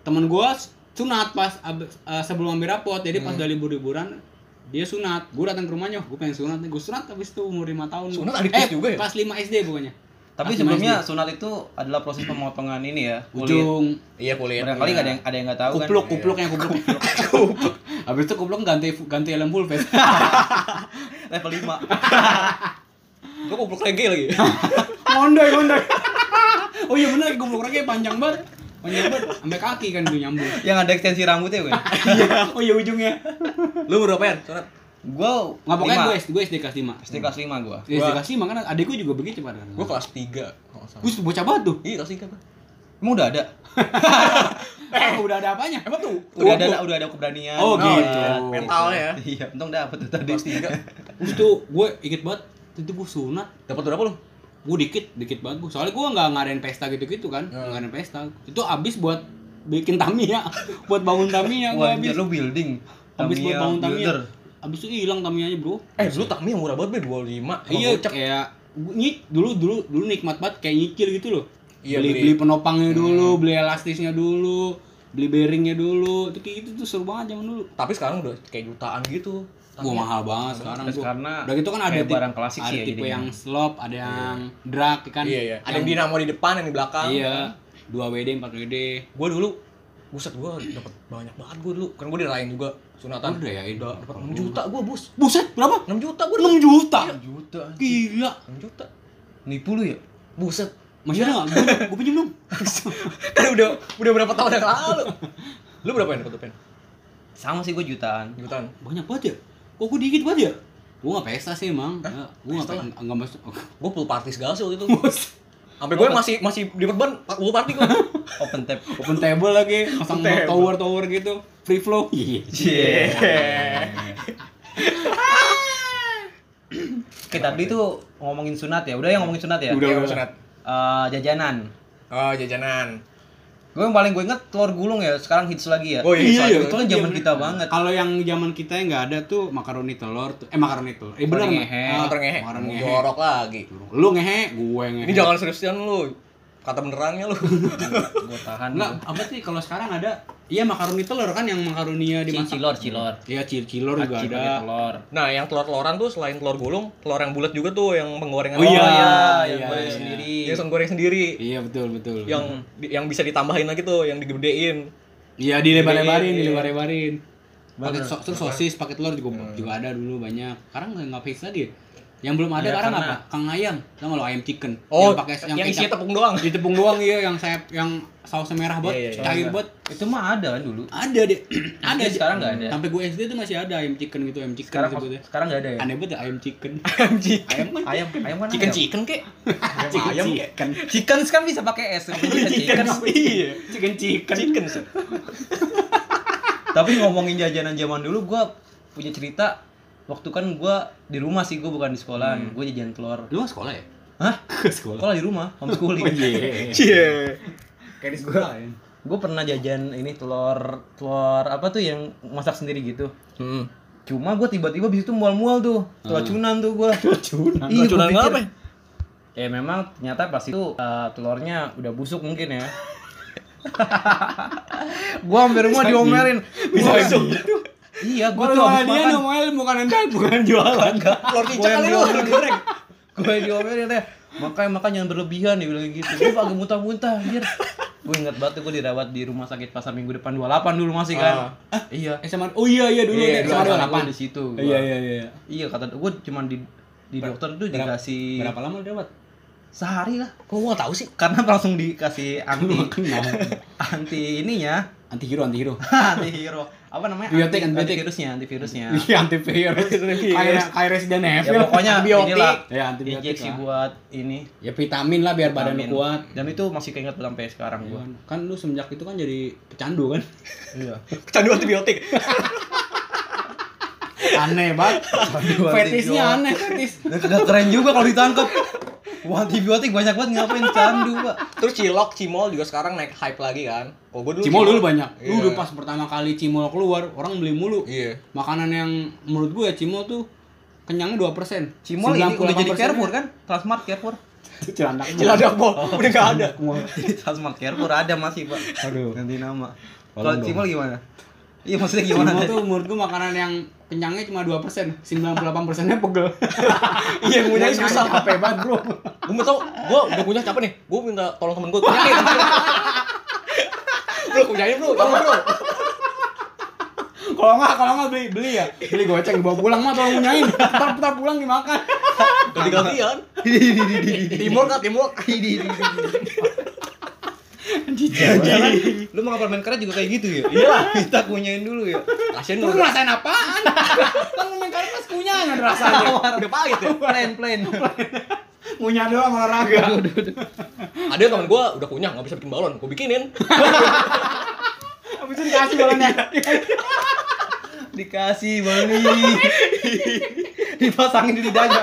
[SPEAKER 1] temen gua sunat pas ab- eh, sebelum ambil rapot jadi pas udah libur liburan dia sunat gue datang ke rumahnya gue pengen sunat nih gue sunat habis itu umur lima tahun
[SPEAKER 3] Sunat adik
[SPEAKER 1] eh
[SPEAKER 3] juga ya?
[SPEAKER 1] pas 5 SD pokoknya
[SPEAKER 2] Tapi
[SPEAKER 1] Pas
[SPEAKER 2] sebelumnya
[SPEAKER 1] 5 SD.
[SPEAKER 2] sunat itu adalah proses pemotongan ini ya. Kulit.
[SPEAKER 1] ujung
[SPEAKER 3] Iya kulit.
[SPEAKER 2] Barangkali nggak ada yang ada yang nggak tahu kan.
[SPEAKER 1] kupluk kupluknya kupluk kupluk habis itu kupluk ganti ganti helm full face
[SPEAKER 2] Level 5.
[SPEAKER 3] Gue kupluk lagi lagi.
[SPEAKER 1] mondoy mondoy oh iya bener kupluk lagi panjang banget panjang banget sampai kaki kan itu nyambung
[SPEAKER 2] yang ada ekstensi rambutnya gue.
[SPEAKER 1] oh iya ujungnya
[SPEAKER 3] Lu berapa ya? Sunat.
[SPEAKER 2] Gua
[SPEAKER 1] nggak pokoknya
[SPEAKER 2] lima.
[SPEAKER 1] gue SD gue SD kelas 5
[SPEAKER 2] SD kelas 5 gua.
[SPEAKER 1] SD kelas 5 kan adikku juga begitu pada
[SPEAKER 3] Gue kelas 3 kalau nggak salah.
[SPEAKER 1] Gus bocah banget tuh
[SPEAKER 3] Iya kelas 3 gua.
[SPEAKER 2] Emang udah ada?
[SPEAKER 1] eh udah ada apanya
[SPEAKER 3] Emang tuh?
[SPEAKER 2] Udah ada udah ada keberanian.
[SPEAKER 1] Oh, gitu.
[SPEAKER 3] Mentalnya ya.
[SPEAKER 2] Iya, untung dapet tuh tadi.
[SPEAKER 3] Kelas 3.
[SPEAKER 1] Terus tuh gue inget banget itu gue sunat
[SPEAKER 3] Dapat berapa lu?
[SPEAKER 1] Gue dikit dikit banget gue soalnya gue nggak ngadain pesta gitu gitu kan. Nggak ngadain pesta. Itu abis buat bikin Tamiya. Buat bangun Tamiya gue abis.
[SPEAKER 2] lu building.
[SPEAKER 1] abis buat bangun Tamiya. abis itu hilang Tamiyanya bro.
[SPEAKER 3] Eh dulu Tamiya murah banget 25. Sama
[SPEAKER 1] iya kayak gua nyit dulu dulu dulu nikmat banget kayak nyicil gitu loh.
[SPEAKER 3] Iya,
[SPEAKER 1] beli,
[SPEAKER 3] beli-
[SPEAKER 1] beli penopangnya dulu beli elastisnya dulu beli bearingnya dulu. Itu kayak gitu tuh seru banget zaman dulu.
[SPEAKER 3] Tapi sekarang udah kayak jutaan gitu.
[SPEAKER 1] Wah mahal banget sekarang bro.
[SPEAKER 2] karena
[SPEAKER 1] Udah gitu kan ada tipe,
[SPEAKER 2] barang klasik
[SPEAKER 1] ada
[SPEAKER 2] sih ya
[SPEAKER 1] tipe
[SPEAKER 2] jadinya.
[SPEAKER 1] yang slope, ada yang drag kan.
[SPEAKER 3] Iya iya. Ada yang dinamo di depan, yang di belakang.
[SPEAKER 1] Iya. 2 WD, 4 WD.
[SPEAKER 3] Gue dulu Buset gue dapet banyak banget gue dulu Kan gue dirayain juga sunatan
[SPEAKER 1] Oh, dirayain?
[SPEAKER 3] Udah dapet 6 juta gue bos
[SPEAKER 1] Buset, berapa?
[SPEAKER 3] 6 juta gue
[SPEAKER 1] 6 juta.
[SPEAKER 2] juta.
[SPEAKER 1] Gila.
[SPEAKER 3] 6 juta
[SPEAKER 2] Nipu lu ya?
[SPEAKER 3] Buset
[SPEAKER 1] Masih ada enggak? Gue pinjem dong.
[SPEAKER 3] Kan udah udah berapa tahun yang lalu Lu berapa yang dapet tuh pen?
[SPEAKER 2] Sama sih gua jutaan.
[SPEAKER 3] Jutaan
[SPEAKER 1] Banyak banget ya? Kok gue dikit banget ya? Gue gak pesta sih emang. Ya, gue gak
[SPEAKER 3] Pesta
[SPEAKER 1] pesta. Enggak masuk.
[SPEAKER 3] Gue full party segala sih waktu itu Sampai gue masih masih di perban full party gue
[SPEAKER 2] Open tab.
[SPEAKER 1] Open table lagi, pasang
[SPEAKER 3] Open table.
[SPEAKER 1] tower-tower gitu. Free flow. Iya.
[SPEAKER 2] Oke, tadi tuh ngomongin sunat ya. Udah ya ngomongin sunat ya?
[SPEAKER 1] Udah, udah.
[SPEAKER 3] sunat
[SPEAKER 2] Eh, jajanan.
[SPEAKER 3] Oh jajanan
[SPEAKER 2] Gue yang paling gue inget telur gulung ya, sekarang hits lagi ya.
[SPEAKER 3] Oh iya,
[SPEAKER 1] Iya, iya.
[SPEAKER 2] itu kan zaman kita banget.
[SPEAKER 1] Kalau yang zaman kita yang nggak ada tuh makaroni telur tuh. Eh makaroni telur. Eh
[SPEAKER 2] Makaroni
[SPEAKER 1] nggak?
[SPEAKER 2] ngehe.
[SPEAKER 1] Ah,
[SPEAKER 3] Motor ngehe
[SPEAKER 1] Makaroni ngehe.
[SPEAKER 3] Jorok lagi
[SPEAKER 1] Lu ngehe, gue ngehe.
[SPEAKER 3] Ini jangan seriusan lu Kata benerannya lu
[SPEAKER 2] Gue tahan.
[SPEAKER 1] Enggak, apa sih kalau sekarang ada Iya makaroni telur kan yang makaroninya dimasak.
[SPEAKER 2] cilor, cilor.
[SPEAKER 1] Iya, cil cilor juga
[SPEAKER 2] Aci
[SPEAKER 1] ada.
[SPEAKER 2] telur.
[SPEAKER 3] Nah yang telur-teloran tuh selain telur gulung Telur yang bulat juga tuh yang penggorengan
[SPEAKER 1] Oh, iya.
[SPEAKER 2] Iya,
[SPEAKER 1] iya,
[SPEAKER 2] yang goreng
[SPEAKER 1] iya.
[SPEAKER 2] sendiri.
[SPEAKER 3] Yang goreng sendiri
[SPEAKER 1] Iya, betul, betul.
[SPEAKER 3] yang di- yang bisa ditambahin lagi tuh yang digedein
[SPEAKER 1] Iya, dilebar-lebarin,
[SPEAKER 3] Iya.
[SPEAKER 1] dilebar-lebarin. Pakai so, terus sosis, pakai telur juga juga ada dulu banyak. Sekarang nggak fix lagi. Yang belum ada
[SPEAKER 2] Iya,
[SPEAKER 1] sekarang
[SPEAKER 2] karena-
[SPEAKER 1] apa? Kang ayam. Sama lo ayam chicken.
[SPEAKER 3] Oh
[SPEAKER 1] yang pakai yang,
[SPEAKER 3] yang isinya tepung doang
[SPEAKER 1] di tepung doang iya yang sayap yang sausnya merah banget,
[SPEAKER 3] Iya, iya, iya.
[SPEAKER 1] cair banget.
[SPEAKER 2] Itu mah ada kan dulu.
[SPEAKER 1] Ada deh. ada
[SPEAKER 2] Tapi sekarang nggak ada.
[SPEAKER 1] Sampai gue SD tuh masih ada ayam chicken gitu, ayam chicken
[SPEAKER 2] Sekarang
[SPEAKER 1] gitu.
[SPEAKER 2] sekarang nggak ada ya.
[SPEAKER 1] Aneh banget ya, ayam chicken.
[SPEAKER 3] Ayam chicken
[SPEAKER 1] ayam kan
[SPEAKER 2] Ayam, ayam kan
[SPEAKER 3] Chicken
[SPEAKER 2] ayam.
[SPEAKER 3] chicken kek
[SPEAKER 1] chicken
[SPEAKER 3] Ayam kek
[SPEAKER 1] chicken.
[SPEAKER 2] Chicken kan bisa pakai es. Chicken.
[SPEAKER 3] Iya
[SPEAKER 1] Chicken chicken.
[SPEAKER 3] Chicken sih
[SPEAKER 2] Tapi ngomongin jajanan zaman dulu, gua punya cerita. Waktu kan gua di rumah sih, gua bukan di sekolahan. Gua jajan telur.
[SPEAKER 1] Lu sekolah ya?
[SPEAKER 2] Hah?
[SPEAKER 1] Sekolah.
[SPEAKER 2] Sekolah di rumah, homeschooling.
[SPEAKER 1] Iya.
[SPEAKER 3] Iya
[SPEAKER 1] Kayak di sekolah ya.
[SPEAKER 2] Gue pernah jajan ini telur telur apa tuh yang masak sendiri gitu.
[SPEAKER 3] Hmm
[SPEAKER 2] Cuma gue tiba-tiba bis itu mual-mual tuh, keracunan tuh gue.
[SPEAKER 1] Keracunan.
[SPEAKER 2] Iya, gua
[SPEAKER 3] Keracunan
[SPEAKER 2] pikir-
[SPEAKER 3] apa?
[SPEAKER 2] Ya memang ternyata pas itu eh, telurnya udah busuk mungkin ya. gua hampir rumah diomelin.
[SPEAKER 1] Bisa gitu.
[SPEAKER 2] Iya, gua
[SPEAKER 1] Gua
[SPEAKER 2] tuh habis
[SPEAKER 1] dia
[SPEAKER 2] makan.
[SPEAKER 1] nomail bukan anda bukan jualan.
[SPEAKER 3] Telur cicak
[SPEAKER 2] yang
[SPEAKER 3] kali lu goreng
[SPEAKER 2] Gue diomelin deh. Makanya makanya jangan berlebihan dia bilang gitu. Gue pakai muntah-muntah anjir. Gue inget banget tuh gue dirawat di rumah sakit pasar minggu depan 28 dulu masih kan. Iya.
[SPEAKER 1] Eh sama Oh iya iya dulu
[SPEAKER 3] Iya,
[SPEAKER 2] Gua-
[SPEAKER 1] 28.
[SPEAKER 2] gua di situ. gua.
[SPEAKER 1] Iya iya iya.
[SPEAKER 2] Iya kata gue cuman di di dokter tuh dikasih
[SPEAKER 1] Berapa lama lu dapat?
[SPEAKER 2] sehari lah
[SPEAKER 3] Kok gua gak tau sih
[SPEAKER 2] karena langsung dikasih anti anti ininya
[SPEAKER 1] Anti hero anti hero.
[SPEAKER 2] anti hero apa namanya
[SPEAKER 1] Biotik,
[SPEAKER 2] anti,
[SPEAKER 1] antibiotik.
[SPEAKER 2] antivirusnya antivirusnya
[SPEAKER 1] Iya anti virus. Kayak kayak Resident
[SPEAKER 2] ya
[SPEAKER 1] Evil.
[SPEAKER 2] pokoknya
[SPEAKER 3] Antibiotik.
[SPEAKER 2] inilah
[SPEAKER 1] Ya antibiotik.
[SPEAKER 2] injeksi
[SPEAKER 1] lah.
[SPEAKER 2] buat ini
[SPEAKER 1] Ya vitamin lah biar badan
[SPEAKER 2] vitamin.
[SPEAKER 1] kuat.
[SPEAKER 2] dan itu masih keinget sampai sekarang gua
[SPEAKER 1] Kan lu semenjak itu kan jadi pecandu kan?
[SPEAKER 2] iya
[SPEAKER 3] Kecandu antibiotik
[SPEAKER 1] Aneh banget. Fetisnya aneh fetis.
[SPEAKER 2] kagak keren juga kalau ditangkap antibiotik banyak banget ngapain candu, Pak.
[SPEAKER 3] Terus cilok, cimol juga sekarang naik hype lagi kan Oh gua dulu
[SPEAKER 1] Cimol dulu banyak. Lu
[SPEAKER 3] Iya.
[SPEAKER 1] udah pas pertama kali cimol keluar, orang beli mulu.
[SPEAKER 3] Iya
[SPEAKER 1] Makanan yang menurut gue ya cimol tuh kenyangnya 2%.
[SPEAKER 2] Cimol ini udah jadi
[SPEAKER 1] 98%
[SPEAKER 2] Carrefour kan? Transmart Carrefour.
[SPEAKER 1] Cilandak.
[SPEAKER 3] Cilandak Mall udah nggak ada.
[SPEAKER 2] Jadi Transmart Carrefour ada masih pak.
[SPEAKER 1] Aduh.
[SPEAKER 2] Ganti nama. Kalau. Cimol gimana? Iya maksudnya gimana?
[SPEAKER 1] Cimol tuh menurut gua makanan yang kenyangnya cuma 2%, 98 persennya pegel.
[SPEAKER 3] Iya, ngunyahnya susah.
[SPEAKER 1] Capek banget, Bro.
[SPEAKER 3] Gue mau tau, gue udah punya capek nih. Gue minta tolong temen gue kunyahin. bro, kunyahin bro, tolong bro.
[SPEAKER 1] Kalau enggak, kalau enggak beli beli ya. Beli goceng bawa pulang mah tolong ngunyain. Entar putar pulang dimakan.
[SPEAKER 3] Ganti gantian. Timur kan, timur.
[SPEAKER 2] Lu mau permen karet juga kayak gitu ya?
[SPEAKER 3] Iya.
[SPEAKER 2] Kita kunyain dulu ya.
[SPEAKER 3] Kasian
[SPEAKER 1] Lu ngerasain apaan? kan main kartu pas kunyah ada rasanya.
[SPEAKER 3] Udah pahit ya.
[SPEAKER 2] Plain plain.
[SPEAKER 1] Ngunyah doang olahraga.
[SPEAKER 3] Ada temen gue udah kunyah, nggak bisa bikin balon. Gue bikinin.
[SPEAKER 1] Habis itu dikasih balonnya.
[SPEAKER 2] Dikasih Bali. Dipasangin di lidahnya.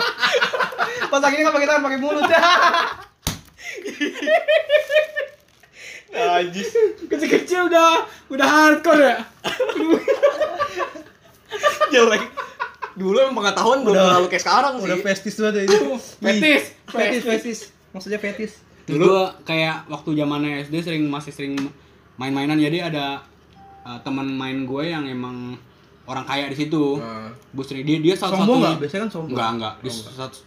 [SPEAKER 2] Pasangin kan pakai tangan pakai mulut.
[SPEAKER 3] Najis.
[SPEAKER 1] Kecil-kecil udah udah hardcore ya.
[SPEAKER 3] Jelek. Dulu emang pengetahuan belum
[SPEAKER 2] Udah.
[SPEAKER 3] terlalu kayak sekarang sih.
[SPEAKER 2] Udah festis banget ya itu.
[SPEAKER 1] Fetis.
[SPEAKER 2] Fetis fetis. Maksudnya fetis.
[SPEAKER 1] Dulu gua kayak waktu zamannya SD sering masih sering main-mainan jadi ada uh, teman main gue yang emang orang kaya di situ.
[SPEAKER 3] Nah.
[SPEAKER 1] Bu Sri dia dia satu
[SPEAKER 2] Sombong
[SPEAKER 1] satunya
[SPEAKER 2] nggak? Biasanya kan sombong.
[SPEAKER 1] Enggak, enggak. Dia